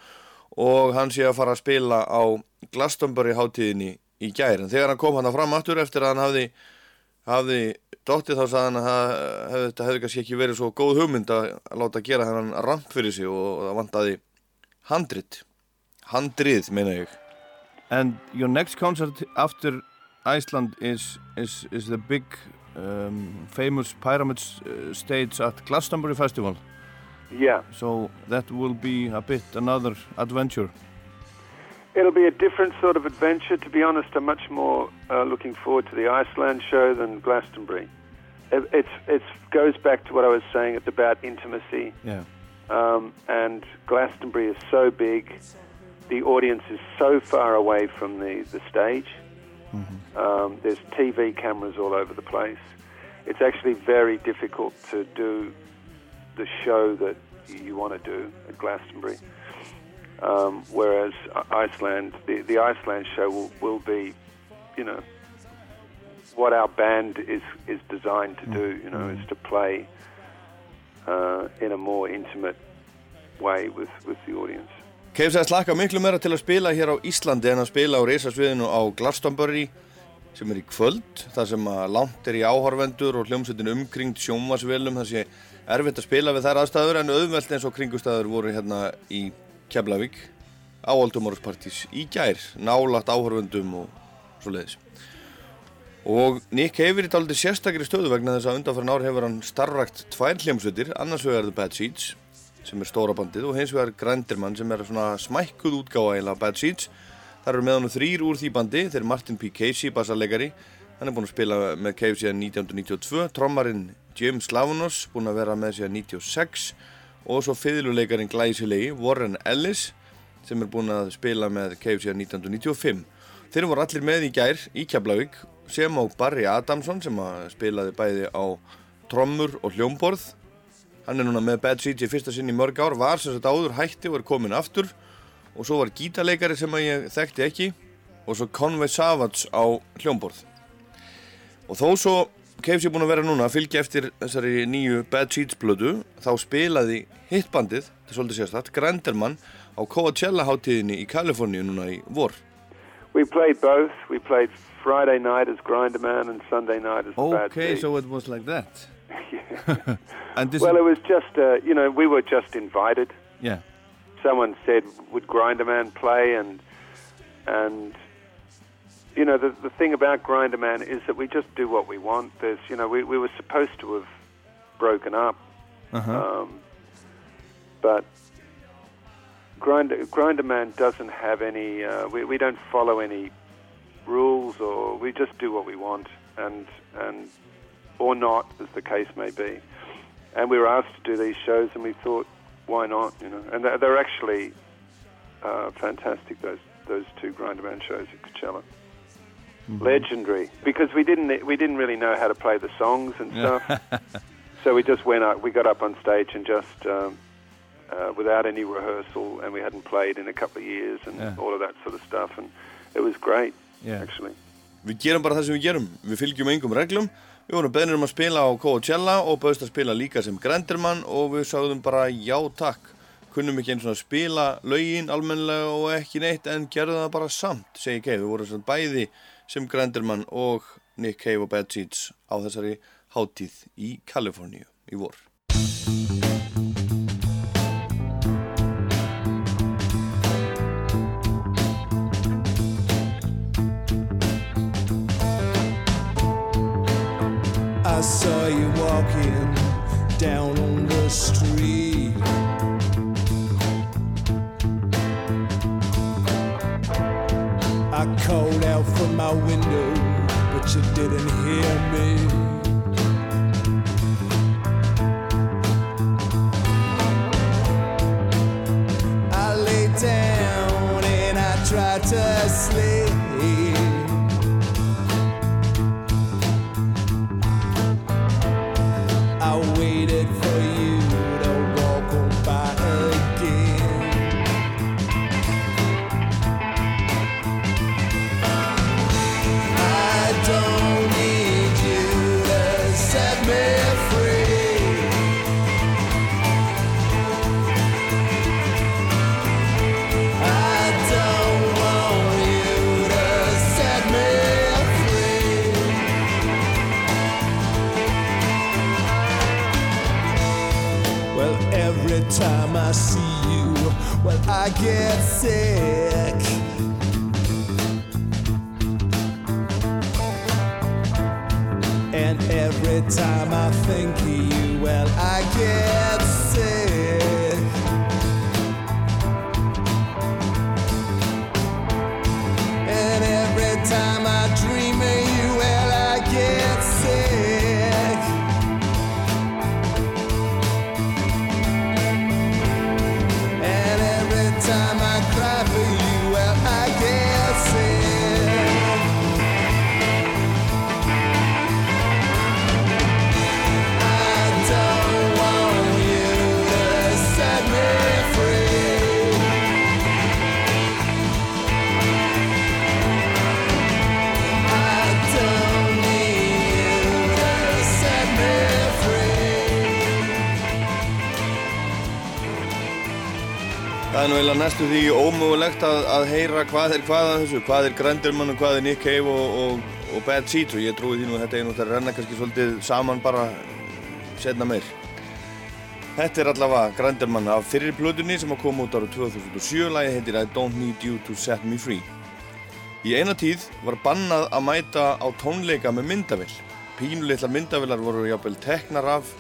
og hann sé að fara að spila á Glastonbury hátíðinni í gær. En þegar hann kom hann fram aftur eftir að hann hafði hafði dóttið þá sagði hann að þetta hefði kannski ekki verið svo góð hugmynd að að láta gera hennan ramp fyrir sig og það vantaði handrit. Handrið meina ég. And your next concert after Iceland is, is, is the big um, famous pyramid uh, stage at Glastonbury Festival Yeah. So that will be a bit another adventure It'll be a different sort of adventure. To be honest, I'm much more uh, looking forward to the Iceland show than Glastonbury. It it's, it's goes back to what I was saying. It's about intimacy, Yeah um, and Glastonbury is so big. The audience is so far away from the, the stage. Um, there's TV cameras all over the place. It's actually very difficult to do the show that you want to do at Glastonbury. Um, whereas Iceland, the, the Iceland show will, will be, you know, what our band is, is designed to do, you know, is to play uh, in a more intimate way with, with the audience. Sagðist laka miklu meira til að spila hér á Íslandi en að spila á reysasviðinu á Glastonbury sem er í kvöld þar sem að langt er í áhorvendur og hljómsveitin umkringt sjómasvelum það sé erfitt að spila við þær aðstæður en auðvelt eins og kringustæður voru hérna í Keflavík á Oldumorðspartís í gær nálagt áhorvendum og svo leiðis og Nick hefur í taldi sérstakri stöðu vegna þess að undanfæran ár hefur hann starrakt tvær hljómsveitir annars vegar The Bad Seeds sem er stóra bandið og hins vegar Granderman sem er svona smækkuð útgáfa eiginlega Bad Seeds. Þar eru með hann þrýr úr því bandi. Þeir eru Martin P. Casey, bassarleikari hann er búinn að spila með Cave síðan 1992 trommarinn Jim Slavonos búinn að vera með síðan 96 og svo fiðluleikarin glæsilegi Warren Ellis sem er búinn að spila með Cave síðan 1995 þeir voru allir með í gær í Keflavík sem á Barry Adamson sem að spilaði bæði á trommur og hljómborð hann er núna með Bad Seeds í fyrsta sinn í mörg ár var sem sagt áður hætti og er komin aftur. Og svo var gítarleikari sem að ég þekkti ekki. Og svo Conway Savage á hljómborð. Og þó svo Cave sé búin að vera núna að fylgja eftir þessari nýju Bad Seeds blödu þá spilaði hitbandið, þetta er svolítið sérstætt, Granderman á Coachella hátíðinni í Kaliforníu núna í vor. We played both. We played Friday night as Grinderman and Sunday night as Bad Okay, Seeds. so it was like that and this well, it was just, uh, you know, we were just invited. yeah Someone said, would Grinderman play? And, and you know, the, the thing about Grinderman is that we just do what we want. There's, you know, we, we were supposed to have broken up. uh-huh. Um, but Grinder, Grinderman doesn't have any, uh, we, we don't follow any rules or we just do what we want and, and, or not, as the case may be. And we were asked to do these shows and we thought, why not, you know? And they're, they're actually uh, fantastic, those, those two Grinderman shows at Coachella. Legendary, because we didn't we didn't really know how to play the songs and stuff. So we just went up, we got up on stage and just, um, uh, without any rehearsal, and we hadn't played in a couple of years and Yeah. all of that sort of stuff, and it was great, Yeah. actually. Við gerum bara það sem við gerum, við fylgjum engum reglum Við vorum beðnir um að spila á Coachella og bauðst að spila líka sem Granderman og við sagðum bara já takk. Kunnum ekki eins og að spila lögin almennilega og ekki neitt en gerðum það bara samt, segi Cave við vorum bæði sem Granderman og Nick Cave og Bad Seeds á þessari hátíð í Kaliforníu í vor my window, but you didn't hear me. I lay down and I tried to sleep. I get sick. And every time I think of you, well, I get er nú eiginlega næstu því ómögulegt að, að heyra hvað er hvað að þessu, hvað er Granderman og hvað er Nick Cave og, og, og Bad Seeds og ég trúi því nú að þetta er nú að renna kannski svolítið saman bara setna meir. Þetta er allavega Granderman af fyrri plötunni sem að koma út ára 2007, lagi heitir I Don't Need You To Set Me Free. Í eina tíð var bannað að mæta á tónleika með myndavill. Pínulitlar myndavillar voru jáfnvel teknar af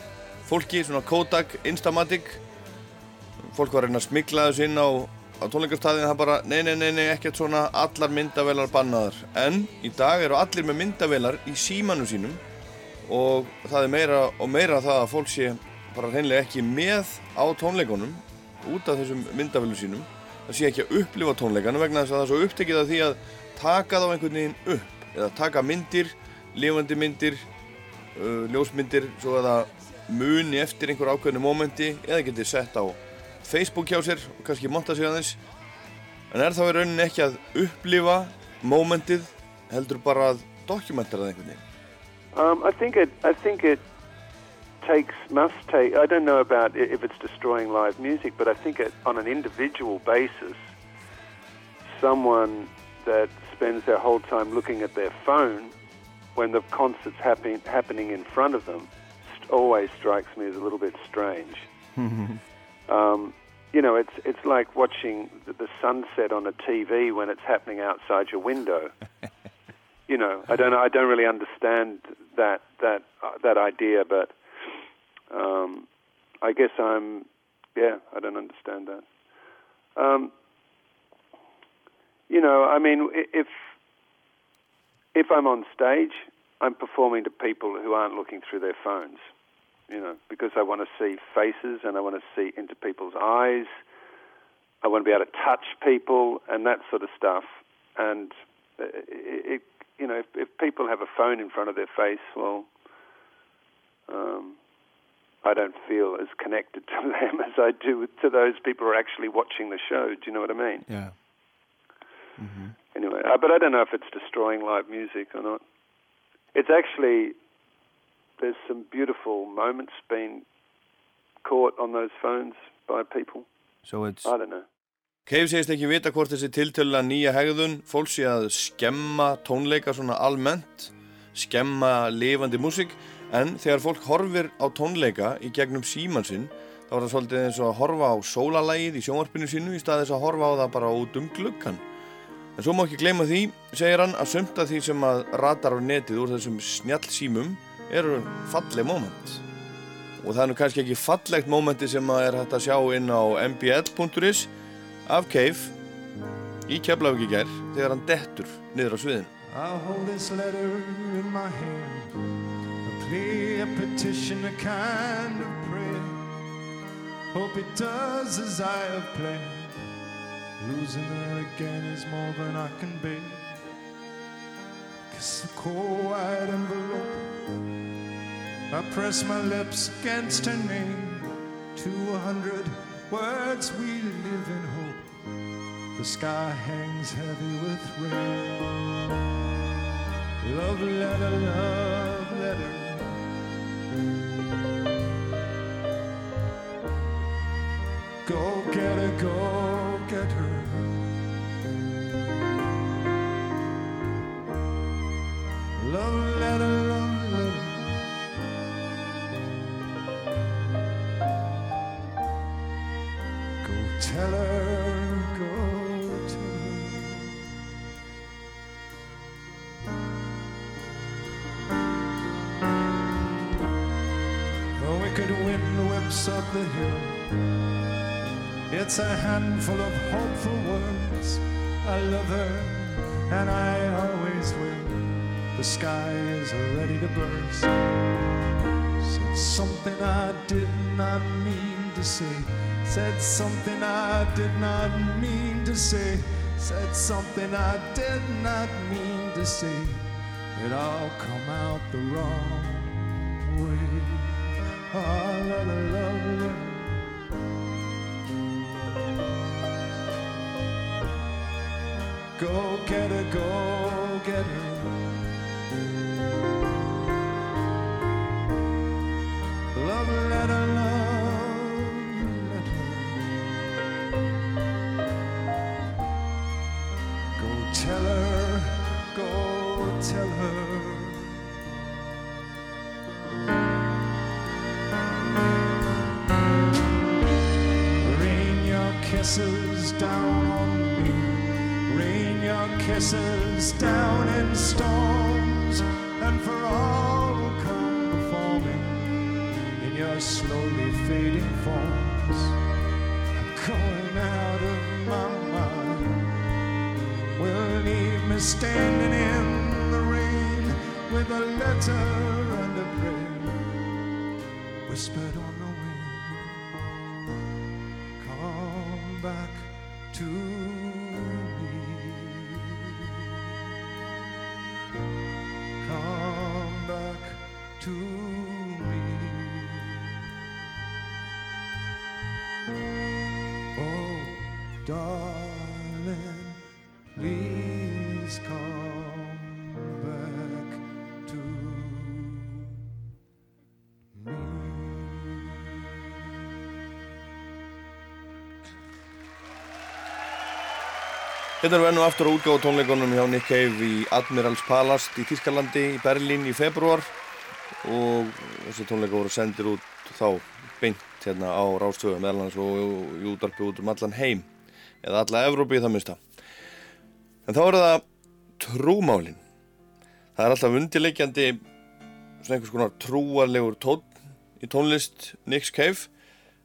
fólki, svona Kodak, Instamatic fólk var reyna að smigla þessu inn á, á tónleikastæðin það bara, nei, nei, nei, nei, ekkert svona allar myndavelar bannaðar. En í dag eru allir með myndavelar í símanu sínum og það er meira og meira það að fólk sé bara hreinlega ekki með á tónleikunum út af þessum myndavelu sínum það sé ekki að upplifa tónleikana vegna þess að það er svo upptekið af því að taka þá einhvern veginn upp eða taka myndir, lifandi myndir uh, ljósmyndir svo að það muni eftir einhver ákveðnu mómenti eða geti sett á Facebook hjá sér og kannski monta sig aðeins en er þá í rauninni ekki að upplifa mómentið heldur bara að dokumentara það einhvern veginn Um, I think it. I think it takes must take. I don't know about i- if it's destroying live music, but I think it on an individual basis, someone that spends their whole time looking at their phone when the concert's happen, happening in front of them st- always strikes me as a little bit strange. Um, you know, it's it's like watching the, sunset on a TV when it's happening outside your window. you know, I don't I don't really understand that that uh, that idea, but um, I guess I'm yeah, I don't understand that. Um, you know, I mean, if if I'm on stage, I'm performing to people who aren't looking through their phones you know, because I want to see faces and I want to see into people's eyes. I want to be able to touch people and that sort of stuff. And uh, it, it, you know, if, if people have a phone in front of their face, well, um, I don't feel as connected to them as I do to those people who are actually watching the show. Do you know what I mean? Yeah. Anyway, uh, but I don't know if it's destroying live music or not. It's actually there's some beautiful moments being caught on those phones by people. So it's... I don't know. Cave segist ekki vita hvort þessi tiltölulega nýja hegðun fólk sé að skemma tónleika svona almennt, skemma lifandi músík, en þegar fólk horfir á tónleika í gegnum síman sinn, þá er það svolítið eins og að horfa á sólalægið í sjónvarpinu sínu í staðis að horfa á það bara út um gluggan. En svo má ekki gleyma því, segir hann, að sumt af því sem að ratar á netið úr þessum snjall símum eru falleg moment. Og það er nú kannski ekki fallegt momenti sem að er hægt að sjá inn á mbl.is af Cave í Keflavík í gær þegar hann dettur niður á sviðinu. I'll hold this letter in my hand, a plea, a petition, a kind of prayer. Hope it does as I have planned. Losing her again is more than I can bear. Kiss the cold white envelope. I press my lips against her name. Two hundred words we live in hope. The sky hangs heavy with rain. Love letter, love letter. Go get her, go get her. Love letter, tell her, go tell her. The wicked wind whips up the hill. It's a handful of hopeful words. I love her, and I always will. The sky is ready to burst. Said something I did not mean to say. Said something I did not mean to say. Said something I did not mean to say. It all come out the wrong way. Ah, la la la la. Go get her, go get her. Love letter, love tell her, go tell her. Rain your kisses down on me. Rain your kisses down in storms, and for all who come before me in your slowly fading forms. I'm going out of my. Will leave me standing in the rain with a letter and a prayer. Whispered Hérna erum við enn og aftur á útgáðu tónleikunum hjá Nick Cave í Admirals Palast í Þískalandi í Berlín í februar og þessi tónleika voru sendir út þá beint hérna á Rástöðu meðlans og í útarpi út um allan heim eða alla Evrópi það mista. En þá er það trúmálin. Það er alltaf undirleikjandi svona einhvers konar trúarlegur tón í tónlist Nick Cave.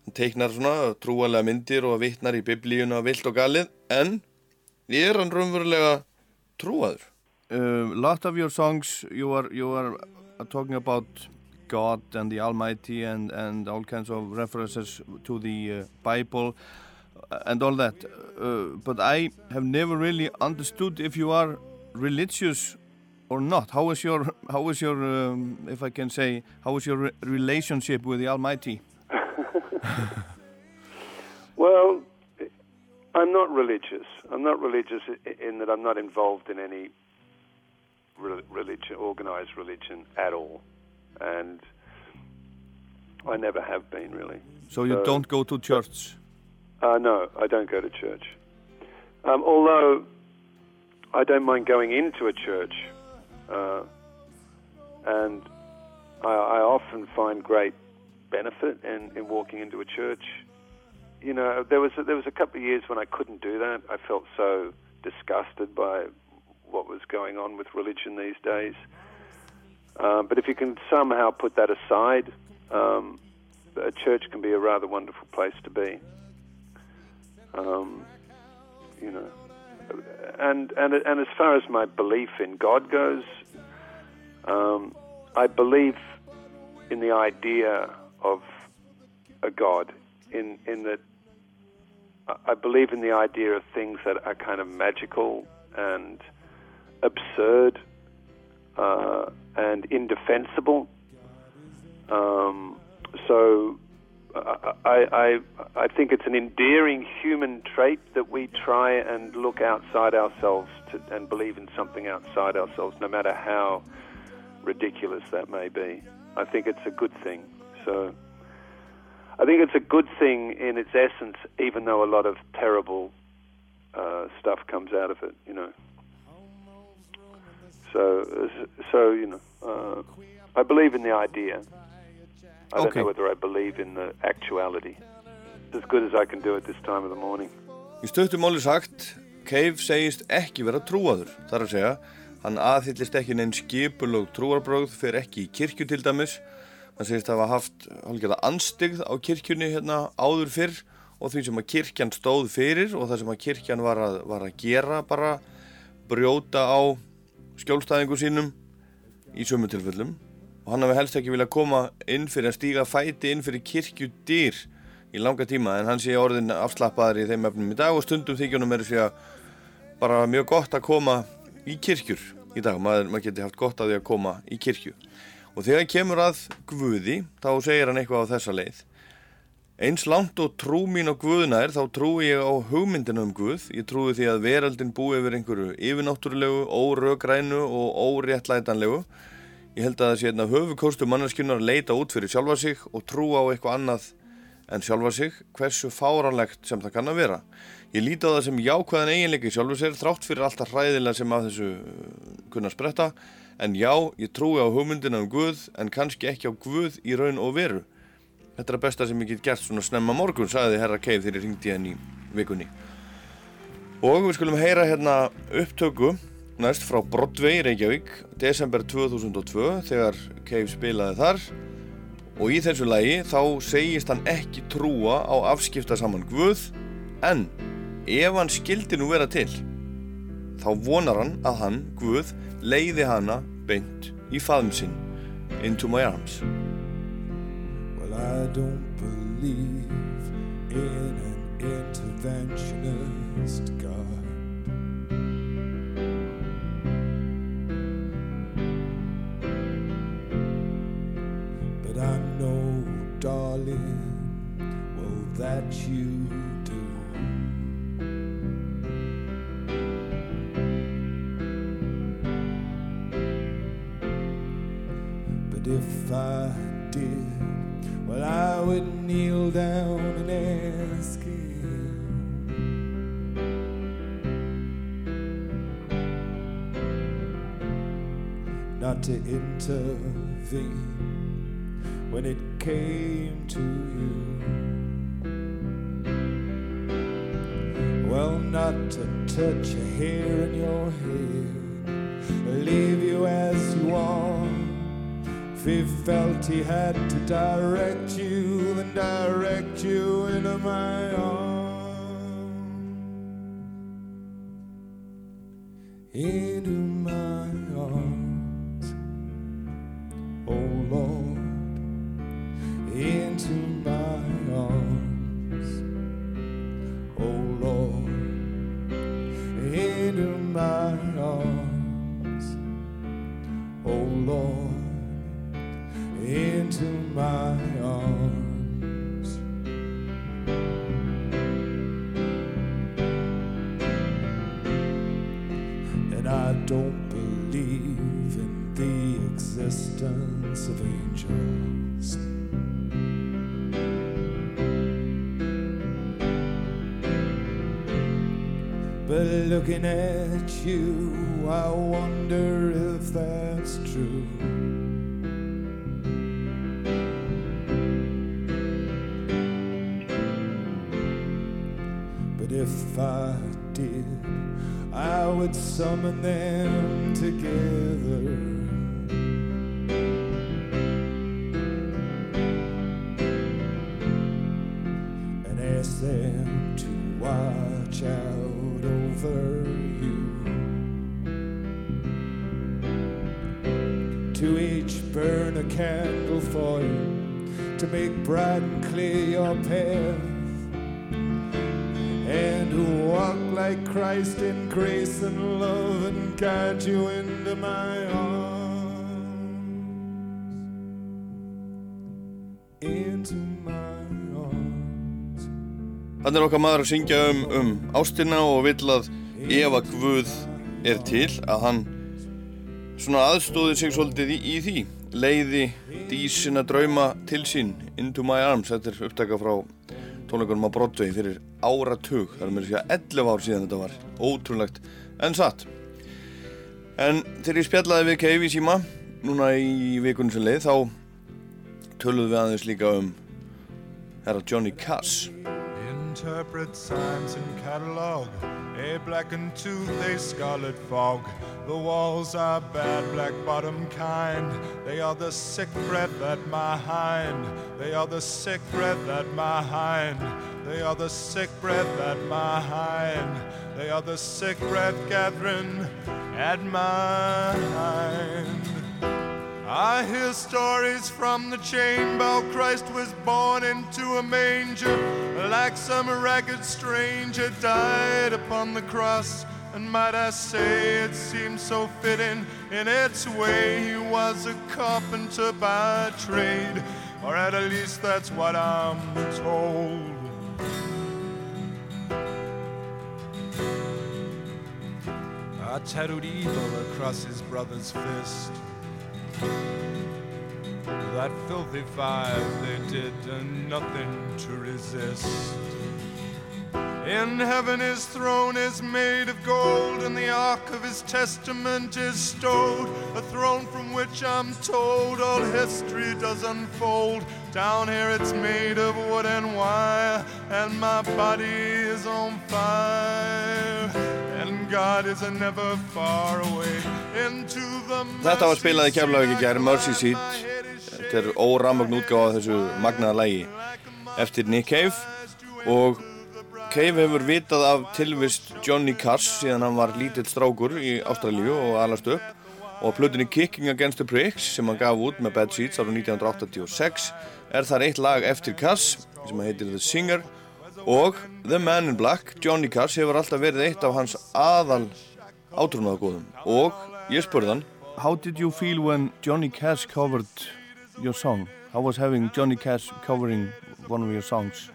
Hann teiknar svona trúarlega myndir og vittnar í biblíuna vilt og galið en er hann raunverulega trúaður? Uh, lot of your songs you are, you are talking about God and the Almighty and, and all kinds of references to the uh, Bible and all that. Uh, but I have never really understood if you are religious or not. How is your, how is your um, if I can say, how is your re relationship with the Almighty? Well, I'm not religious. I'm not religious in that I'm not involved in any religion, organized religion at all, and I never have been really. So you don't go to church? Uh, no, I don't go to church. Um, although I don't mind going into a church, uh, and I, I often find great benefit in, in walking into a church. You know, there was a, there was a couple of years when I couldn't do that. I felt so disgusted by what was going on with religion these days. Uh, but if you can somehow put that aside, um, a church can be a rather wonderful place to be. Um, you know, and and and as far as my belief in God goes, um, I believe in the idea of a God, in in that I- believe in the idea of things that are kind of magical and absurd uh, and indefensible. Um, so I, I, I think it's an endearing human trait that we try and look outside ourselves to, and believe in something outside ourselves, no matter how ridiculous that may be. I think it's a good thing. So I think it's a good thing in its essence, even though a lot of terrible uh, stuff comes out of it, you know. So, so you know, uh, I believe in the idea. I don't Okay. know whether I believe in the actuality. It's as good as I can do at this time of the morning. Í stöttum máli sagt, Cave segist ekki vera trúaður. Það er að segja, hann aðhyllist ekki neinn skipulög trúarbrögð, fyrir ekki í kirkju til dæmis. Hann segist hafa haft hálfgerða anstigð á kirkjunni hérna áður fyrr og því sem að kirkjan stóð fyrir og það sem að kirkjan var að, var að gera bara brjóta á skjólstæðingu sínum í sömu tilfellum. Og hann hafi helst ekki viljað koma inn fyrir að stíga fæti inn fyrir kirkju dýr í langa tíma en hann sé orðin afslappaður í þeim efnum í dag og stundum þykjunum er því að bara mjög gott að koma í kirkjur í dag, maður, maður geti haft gott að því að koma í kirkju og þegar kemur að Guði þá segir hann eitthvað á þessa leið Eins langt og trú mín á Guðuna er þá trúi ég á hugmyndina um Guð. Ég trúi því að veraldin búi yfir einhverju yfirnáttúrulegu, órögrænu og óréttlætanlegu. Ég held að það sé hérna höfukóstu manneskjunar að leita út fyrir sjálfa sig og trúa á eitthvað annað en sjálfa sig, hversu fáranlegt sem það kann að vera. Ég líti á það sem jákvæðan eiginleiki sjálfu sér, þrátt fyrir alltaf hræðilega sem af þessu kunna spretta, en já, ég trúi á hugmyndina um Guð, en kannski ekki á Guð í raun og veru. Þetta er að besta sem ég get gert svona snemma morgun, sagði herra Keif þegar ég ringdi henni í vikunni. Og við skulum heyra hérna upptöku næst frá Broadway í Reykjavík, desember 2002, þegar Keif spilaði þar. Og í þessu lagi þá segist hann ekki trúa á afskipta saman Guð, en ef hann skildi nú vera til, þá vonar hann að hann, Guð, leiði hana beint í faðum sinn, into my arms. Well, I don't believe in an interventionist God. But I know, darling, well, that you But if I did, well, I would kneel down and ask him. Not to intervene when it came to you. Well, not to touch a hair in your head, leave you as you are. If he felt he had to direct you, then direct you into my arms. Into looking at you, I wonder if that's true. But if I did, I would summon them together. To each burn a candle for you to make bright and clear your path. And who walk like Christ in grace and love and guide you into my arms. Into my arms. Þannig er okkar maður að syngja um, um ástina og vill að ef að Guð er til að hann svona aðstóði sig svolítið í, í því. Leiði dísina drauma til sín Into My Arms, þetta er upptaka frá tónleikunum á Broadway fyrir áratug, það er mér að segja 11 ár síðan þetta var, ótrúlegt en satt. En þegar ég spjallaði við Cave í síma núna í vikunum sem leið þá töluðum við aðeins líka um herra Johnny Cass Interpret signs and catalog. A blackened tooth, a scarlet fog. The walls are bad, black bottom kind. They are the sick breath at my hind. They are the sick breath at my hind. They are the sick breath at my hind. They are the sick breath gathering at my hind. I hear stories from the chamber. Christ was born into a manger, like some ragged stranger died upon the cross. And might I say, it seems so fitting in its way. He was a carpenter by trade, or at least that's what I'm told. I tattooed evil across his brother's fist. That filthy five, they did nothing to resist. In heaven his throne is made of gold, and the ark of his testament is stowed. A throne from which I'm told all history does unfold. Down here it's made of wood and wire, and my body is on fire. Þetta var spilað í keflavík í gæri Mercy Seat. Þetta er óramögn útgáð af þessu magnaða lægi eftir Nick Cave. Og Cave hefur vitað af tilvist Johnny Cass síðan hann var lítill strákur í Ástralíu og alast upp. Og plutinni Kicking Against the Pricks sem hann gaf út með Bad Seeds árið 1986 er þar eitt lag eftir Cass sem heitir The Singer og The Man in Black, Johnny Cass hefur alltaf verið eitt af hans aðal átrúnaðagóðum og ég spurði hann How did you feel when Johnny Cass covered your song? How was having Johnny Cass covering one of your songs?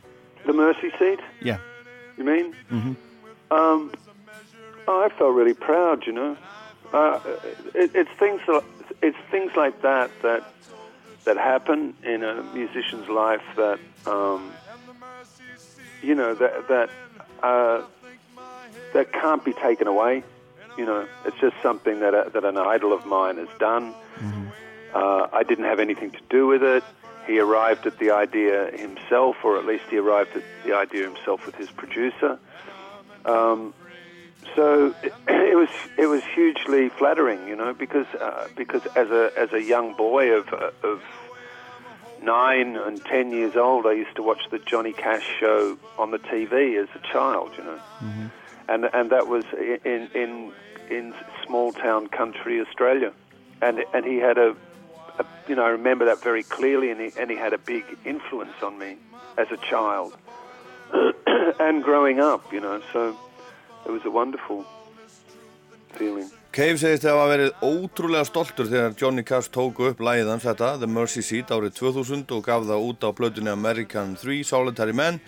The Mercy Seat, Yeah. you mean? Mm-hmm. Um, oh, I felt really proud, you know. Uh, it, it's things it's things like that that that happen in a musician's life that um, you know that that uh, that can't be taken away. You know, it's just something that a, that an idol of mine has done. Uh, I didn't have anything to do with it. He arrived at the idea himself, or at least he arrived at the idea himself with his producer. Um, so it, it was it was hugely flattering, you know, because uh, because as a as a young boy of uh, of nine and ten years old, I used to watch the Johnny Cash show on the TV as a child, you know, mm-hmm. and and that was in in in small town country Australia, and and he had a, a you know I remember that very clearly, and he and he had a big influence on me as a child and growing up, you know. So it was a wonderful feeling. Cave segist að hafa verið ótrúlega stoltur þegar Johnny Cash tók upp lægið hans þetta, The Mercy Seat, árið 2000 og gaf það út á plötunni American 3, Solitary Man.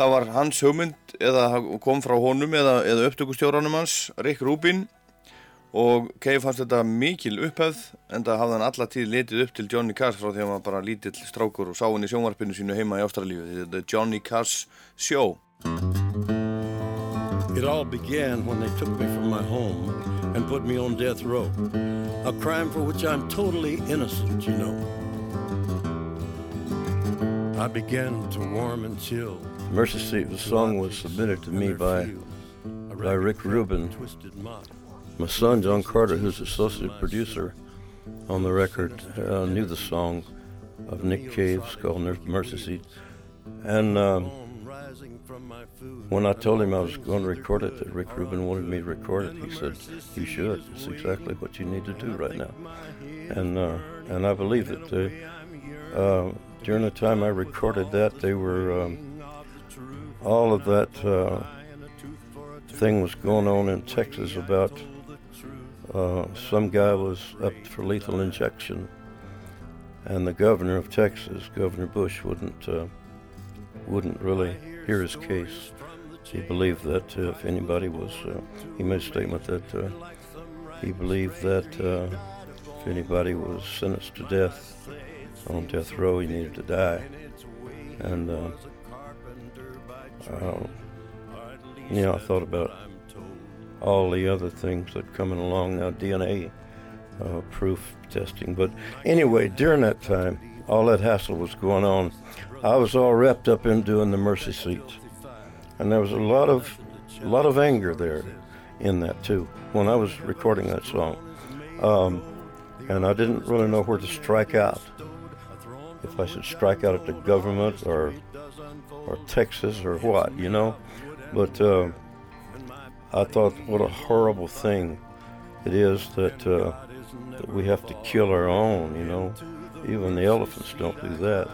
Það var hans hugmynd eða kom frá honum eða, eða upptökustjóranum hans, Rick Rubin og Cave fannst þetta mikil upphefð en það hafði hann alla tíð litið upp til Johnny Cash frá því að hann bara lítill strákur og sá hann í sjónvarpinu sínu heima í Ástralíu, The Johnny Cash Show. It all began when they took me from my home and put me on death row. A crime for which I'm totally innocent, you know. I began to warm and chill. Mercy Seat, the song was submitted to me by, by Rick Rubin. My son, John Carter, who's associate producer on the record, uh, knew the song of Nick Cave's called Mercy Seat. And um, when I told him I was going to record it, that Rick Rubin wanted me to record it, he said, "You should. It's exactly what you need to do right now." And uh, and I believe it. Uh, uh, during the time I recorded that, they were um, all of that uh, thing was going on in Texas about uh, some guy was up for lethal injection, and the governor of Texas, Governor Bush, wouldn't uh, wouldn't really hear his case. He believed that uh, if anybody was, uh, he made a statement that uh, he believed that uh, if anybody was sentenced to death on death row, he needed to die. And uh, uh, you know, I thought about all the other things that coming along now, DNA proof testing. But anyway, during that time, all that hassle was going on. I was all wrapped up in doing the mercy seats, and there was a lot of, a lot of anger there, in that too. When I was recording that song, um, and I didn't really know where to strike out. If I should strike out at the government or, or Texas or what, you know. But uh, I thought, what a horrible thing it is that, uh, that we have to kill our own, you know. Even the elephants don't do that.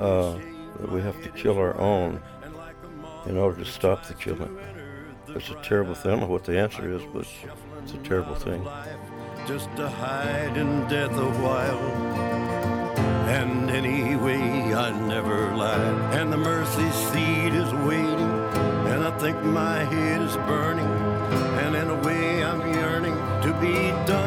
Uh, we have to kill our own in order to stop the killing. It's a terrible thing. I don't know what the answer is, but it's a terrible thing. Just to hide in death a while. And anyway, I never lied. And the mercy seat is waiting. And I think my head is burning. And in a way, I'm yearning to be done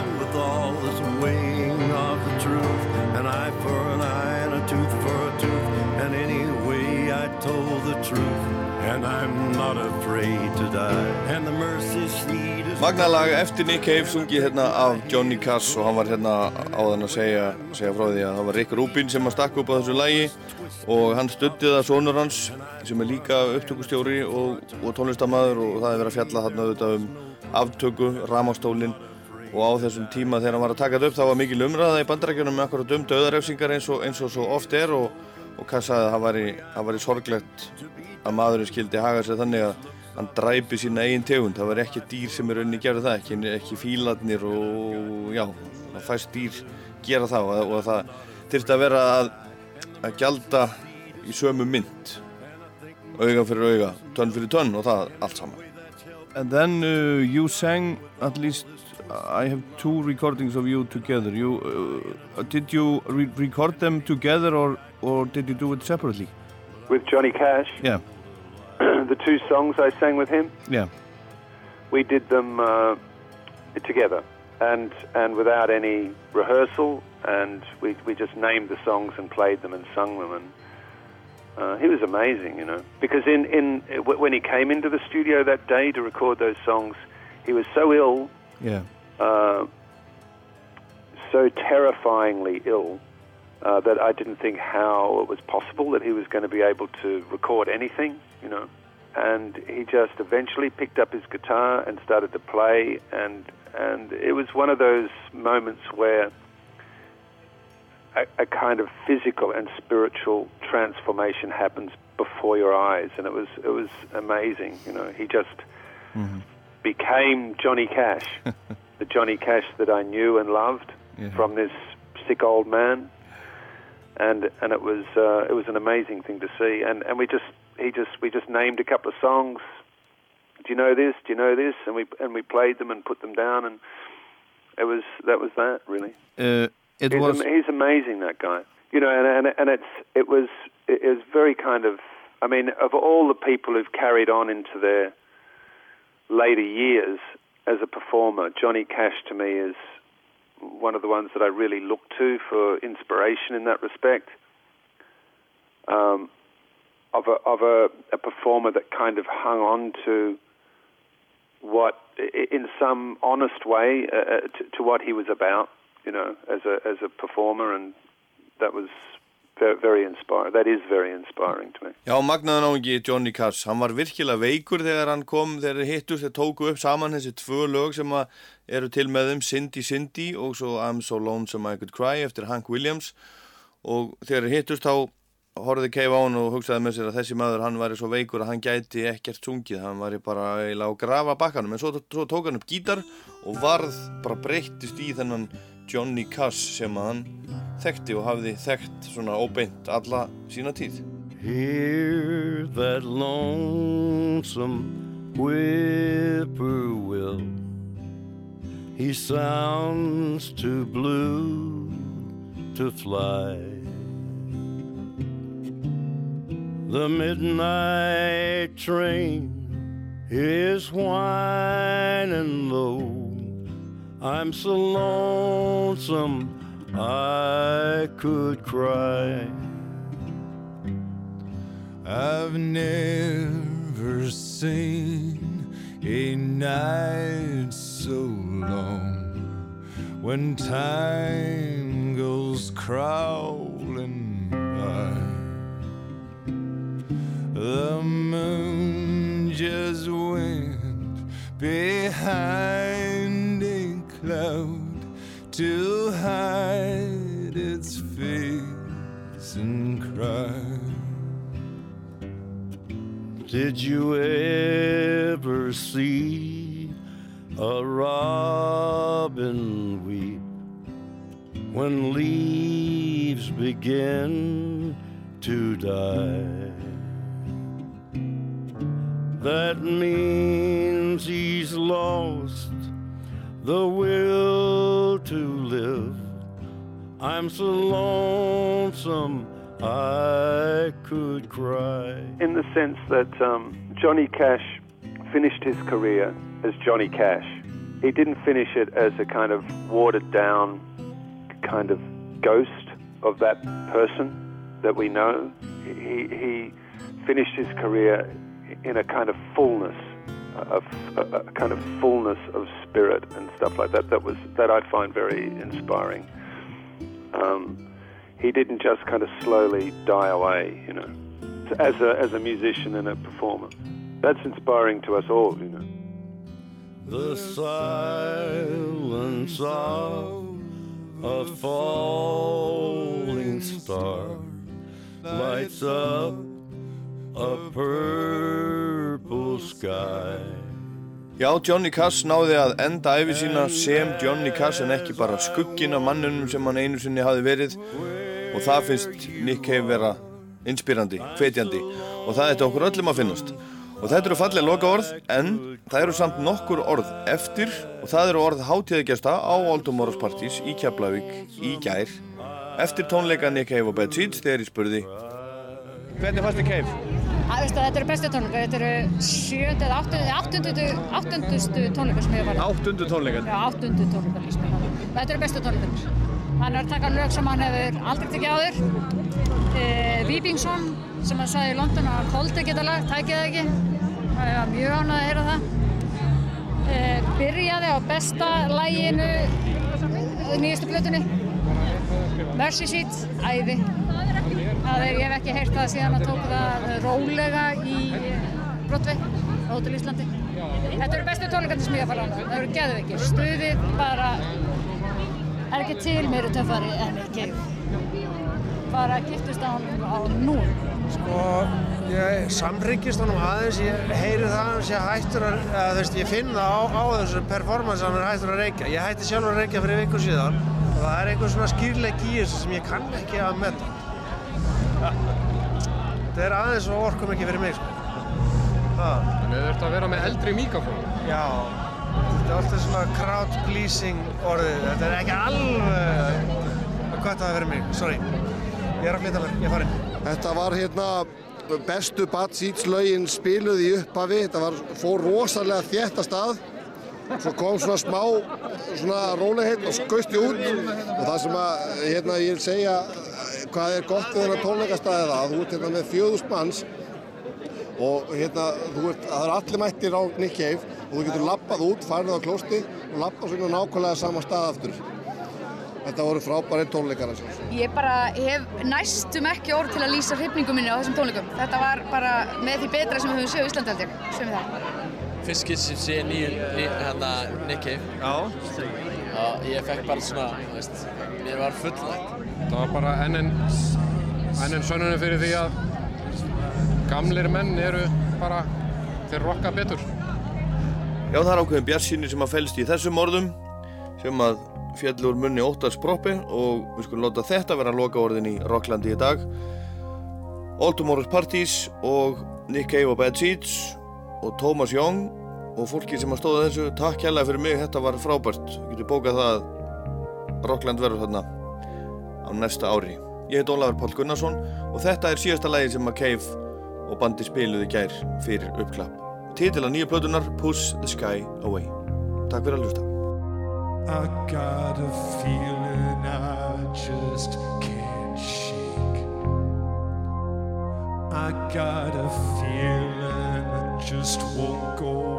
Magnalag eftir Nick Cave sungi hérna af Johnny Cass og hann var hérna áðan að segja, segja frá því að það var Rick Rubin sem að stakka upp á þessu lægi og hann stutti það sonur hans sem er líka upptökustjóri og, og tónlistamæður og það er verið að fjalla þarna auðvitað um aftöku, ramastólinn og á þessum tíma þegar hann var að taka þetta upp þá var mikil umræða í bandarækjunum með akkurat um döðarefsingar eins og, eins og svo oft er og, og Cass sagði að það það væri sorglegt að maðurinn skildi haga sér þannig að hann dræpi sína eigin tegund. Það var ekki dýr sem er unni gerði það ekki, ekki fílarnir og já það fæst dýr gera það og, og það þurfti að vera að, að gjalda í sömu mynd. Auga fyrir auga, tönn fyrir tönn og það allt saman. And then uh, you sang at least I have two recordings of you together. You, uh, did you re record them together or, or did you do it separately? With Johnny Cash, Yeah, the two songs I sang with him, yeah. We did them uh, together. And and without any rehearsal and we we just named the songs and played them and sung them and uh, he was amazing you know. Because in in when he came into the studio that day to record those songs he was so ill yeah. uh, so terrifyingly ill uh, that I didn't think how it was possible that he was going to be able to record anything, you know. And he just eventually picked up his guitar and started to play, and and it was one of those moments where a, a kind of physical and spiritual transformation happens before your eyes, and it was it was amazing, you know. He just became Johnny Cash, the Johnny Cash that I knew and loved Yeah. from this sick old man, and and it was uh, it was an amazing thing to see. And and we just he just we just named a couple of songs. Do you know this? Do you know this? And we and we played them and put them down, and it was that was that really. uh, it he's, was am- he's amazing, that guy. You know, and and and it's it was it is very kind of. I mean, of all the people who've carried on into their later years as a performer, Johnny Cash to me is one of the ones that I really look to for inspiration in that respect. Um, of a of a, a performer that kind of hung on to what, in some honest way, uh, uh, to, to what he was about. You know, as a as a performer, and that was Já, magnaðan áhengi Johnny Cash, hann var virkilega veikur þegar hann kom, þegar hittust, þeir tóku upp saman þessi tvö lög sem eru til með þeim, Cindy Cindy og svo I'm So Lonesome I Could Cry eftir Hank Williams. Og þegar hittust þá horfði keif á hann og hugsaði með sér að þessi maður hann væri svo veikur að hann gæti ekkert sungið, hann væri bara eiginlega á grafa bakkanum. En svo, svo tók hann upp gítar og varð bara breyttist í þennan Johnny Cass sem að hann þekkti og hafði þekkt svona óbeint alla sína tíð. Hear that lonesome whippoorwill. He sounds too blue to fly. The midnight train is whining low. I'm so lonesome I could cry. I've never seen a night so long when time goes crawling by. The moon just went behind cloud to hide its face and cry. Did you ever see a robin weep when leaves begin to die? That means he's lost the will to live. I'm so lonesome I could cry. in the sense that um, Johnny Cash finished his career as Johnny Cash. He didn't finish it as a kind of watered down kind of ghost of that person that we know. He, he finished his career in a kind of fullness of a, a kind of fullness of spirit and stuff like that that was that I find very inspiring. Um, he didn't just kind of slowly die away, you know, as a as a musician and a performer. That's inspiring to us all, you know. The silence of a falling star lights up a purple sky. Já, Johnny Cass náði að enda æfi sína sem Johnny Cass en ekki bara skuggin af mannunum sem hann einu sinni hafi verið og það finnst Nick Cave vera inspírandi, hvetjandi og það ætti okkur öllum að finnast. Og þetta eru fallega loka orð en það eru samt nokkur orð eftir og það eru orð hátíðagjasta á Old Tomorrow's Parties í Keflavík í gær eftir tónleika Nick Cave og Bad Seeds þegar ég spurði Hvernig fannst þið veistu, þetta eru bestu tónleikar, þetta eru sjöndi eða áttundu, áttundu, áttundustu tónleikar sem ég farið. Áttundu tónleikar? Já, áttundu tónleikar líst mér á. Þetta eru bestu tónleikar. Hann er að taka lög sem hann hefur aldrei tekið áður. E, Víbingsson sem hann sagði í London að koldi geta lag, tækið það ekki. Það er mjög ánægð að heyra það. E, byrjaði á besta læginu nýjastu blötunni. Mercy Seat, æði. Það er, ég hef ekki heyrt það síðan að tók það rólega í á Hotel Íslandi. Þetta eru bestu tónleikandi sem ég hef farið á. Það eru geðveikir. Stuðið bara er ekki til meiri töffari en ekki. Bara giftust á hann á nú. Sko, ég samryggist honum aðeins, ég heyri það að hann sé hættur að, að þú veist, ég finn það á, á þessu performance að hann er hættur að reykja. Ég hætti sjálfur að reykja fyrir viku síðan og það er einhver svona skýrleik í þessu sem ég kann ekki að metta. Þetta er aðeins og orkum ekki fyrir mig, sko. Þannig að þú ert að vera með eldri mikrofón. Já, þetta er alltaf svona crowd pleasing orðið. Þetta er ekki alveg hvað það er fyrir mig, sorry. Ég er að flytja mér, ég er farinn. Þetta var hérna bestu Bad Seeds lögin spiluð í upphafi. Þetta var, fór rosalega þétt að stað. Svo kom svona smá svona rólegheit og skausti út og það sem að hérna ég vil segja hvað er gott við þennan tónleikastæði það að þú ert hérna með fjöðust manns og hérna þú ert, það eru allir mættir á Nick Cave og þú getur lappað út, farið á klósti og lappað svona á nákvæmlega sama stað aftur. Þetta voru frábæri tónleikar eins og Ég bara hef næstum ekki orð til að lýsa hrifningu minni á þessum tónleikum. Þetta var bara með því betra sem við höfum séð á Íslandi ég, sem við það. Fyrst skilt sem sé nýju, ný, hérna, Nick Cave. Já. Og ég fekk bara svona, þú veist, mér var fullnægt. Það var bara enn en en sönnunum fyrir því að gamlir menn eru bara, þeir rokka betur. Já, það er ákveðin bjarsýni sem að fælst í þessum orðum sem að fjallur munni Óttars Proppi og við skulum láta þetta vera loka orðin í Rocklandi í dag. All Tomorrow's Parties og Nick Cave og Bad Seeds og Thomas Young og fólki sem að stóða þessu takk hérlega fyrir mig, þetta var frábært. Við getum bókað það að Rockland verður þarna á næsta ári. Ég heit Ólafur Pál Gunnarsson og þetta er síðasta lægi sem að Cave og bandi spiluði gær fyrir uppklapp. Titil að nýju plötunar Push the Sky Away. Takk fyrir að hlusta. I got a feeling I just can't shake. I got a feeling that just won't go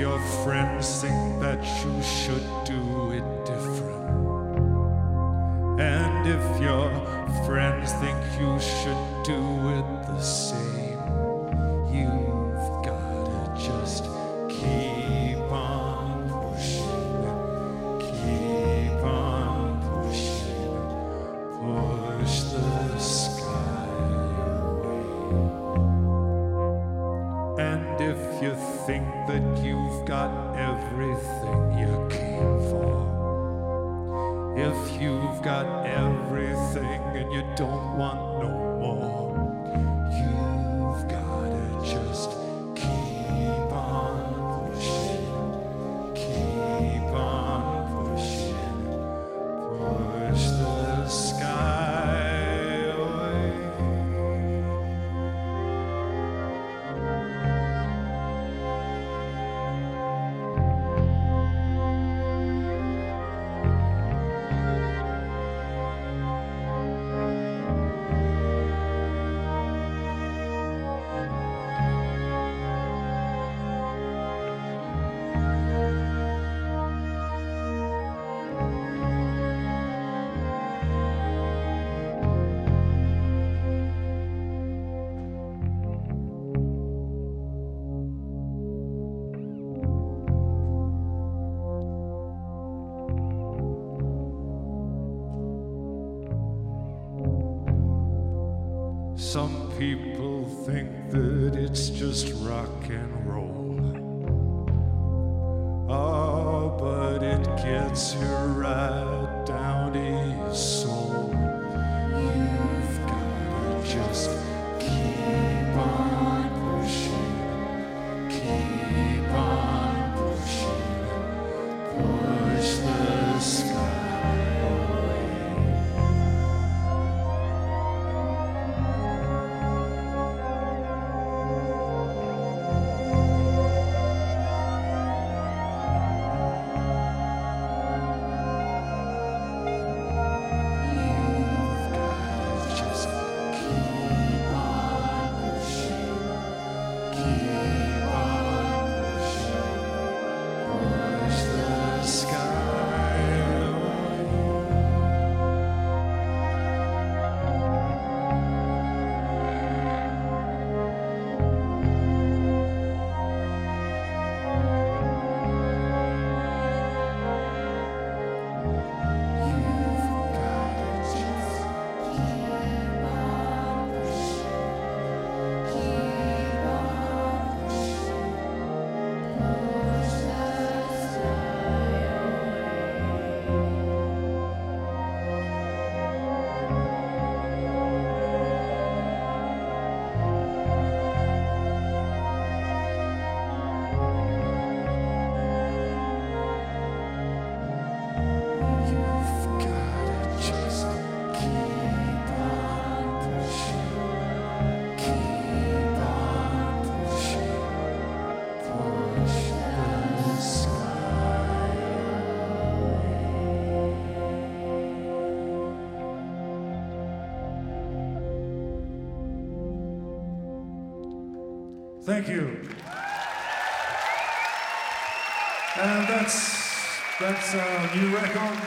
your friends think that you should do it different, and if your friends think you should do it the same, you think that you've got everything you came for, if you've got everything and you don't want no that's a new record.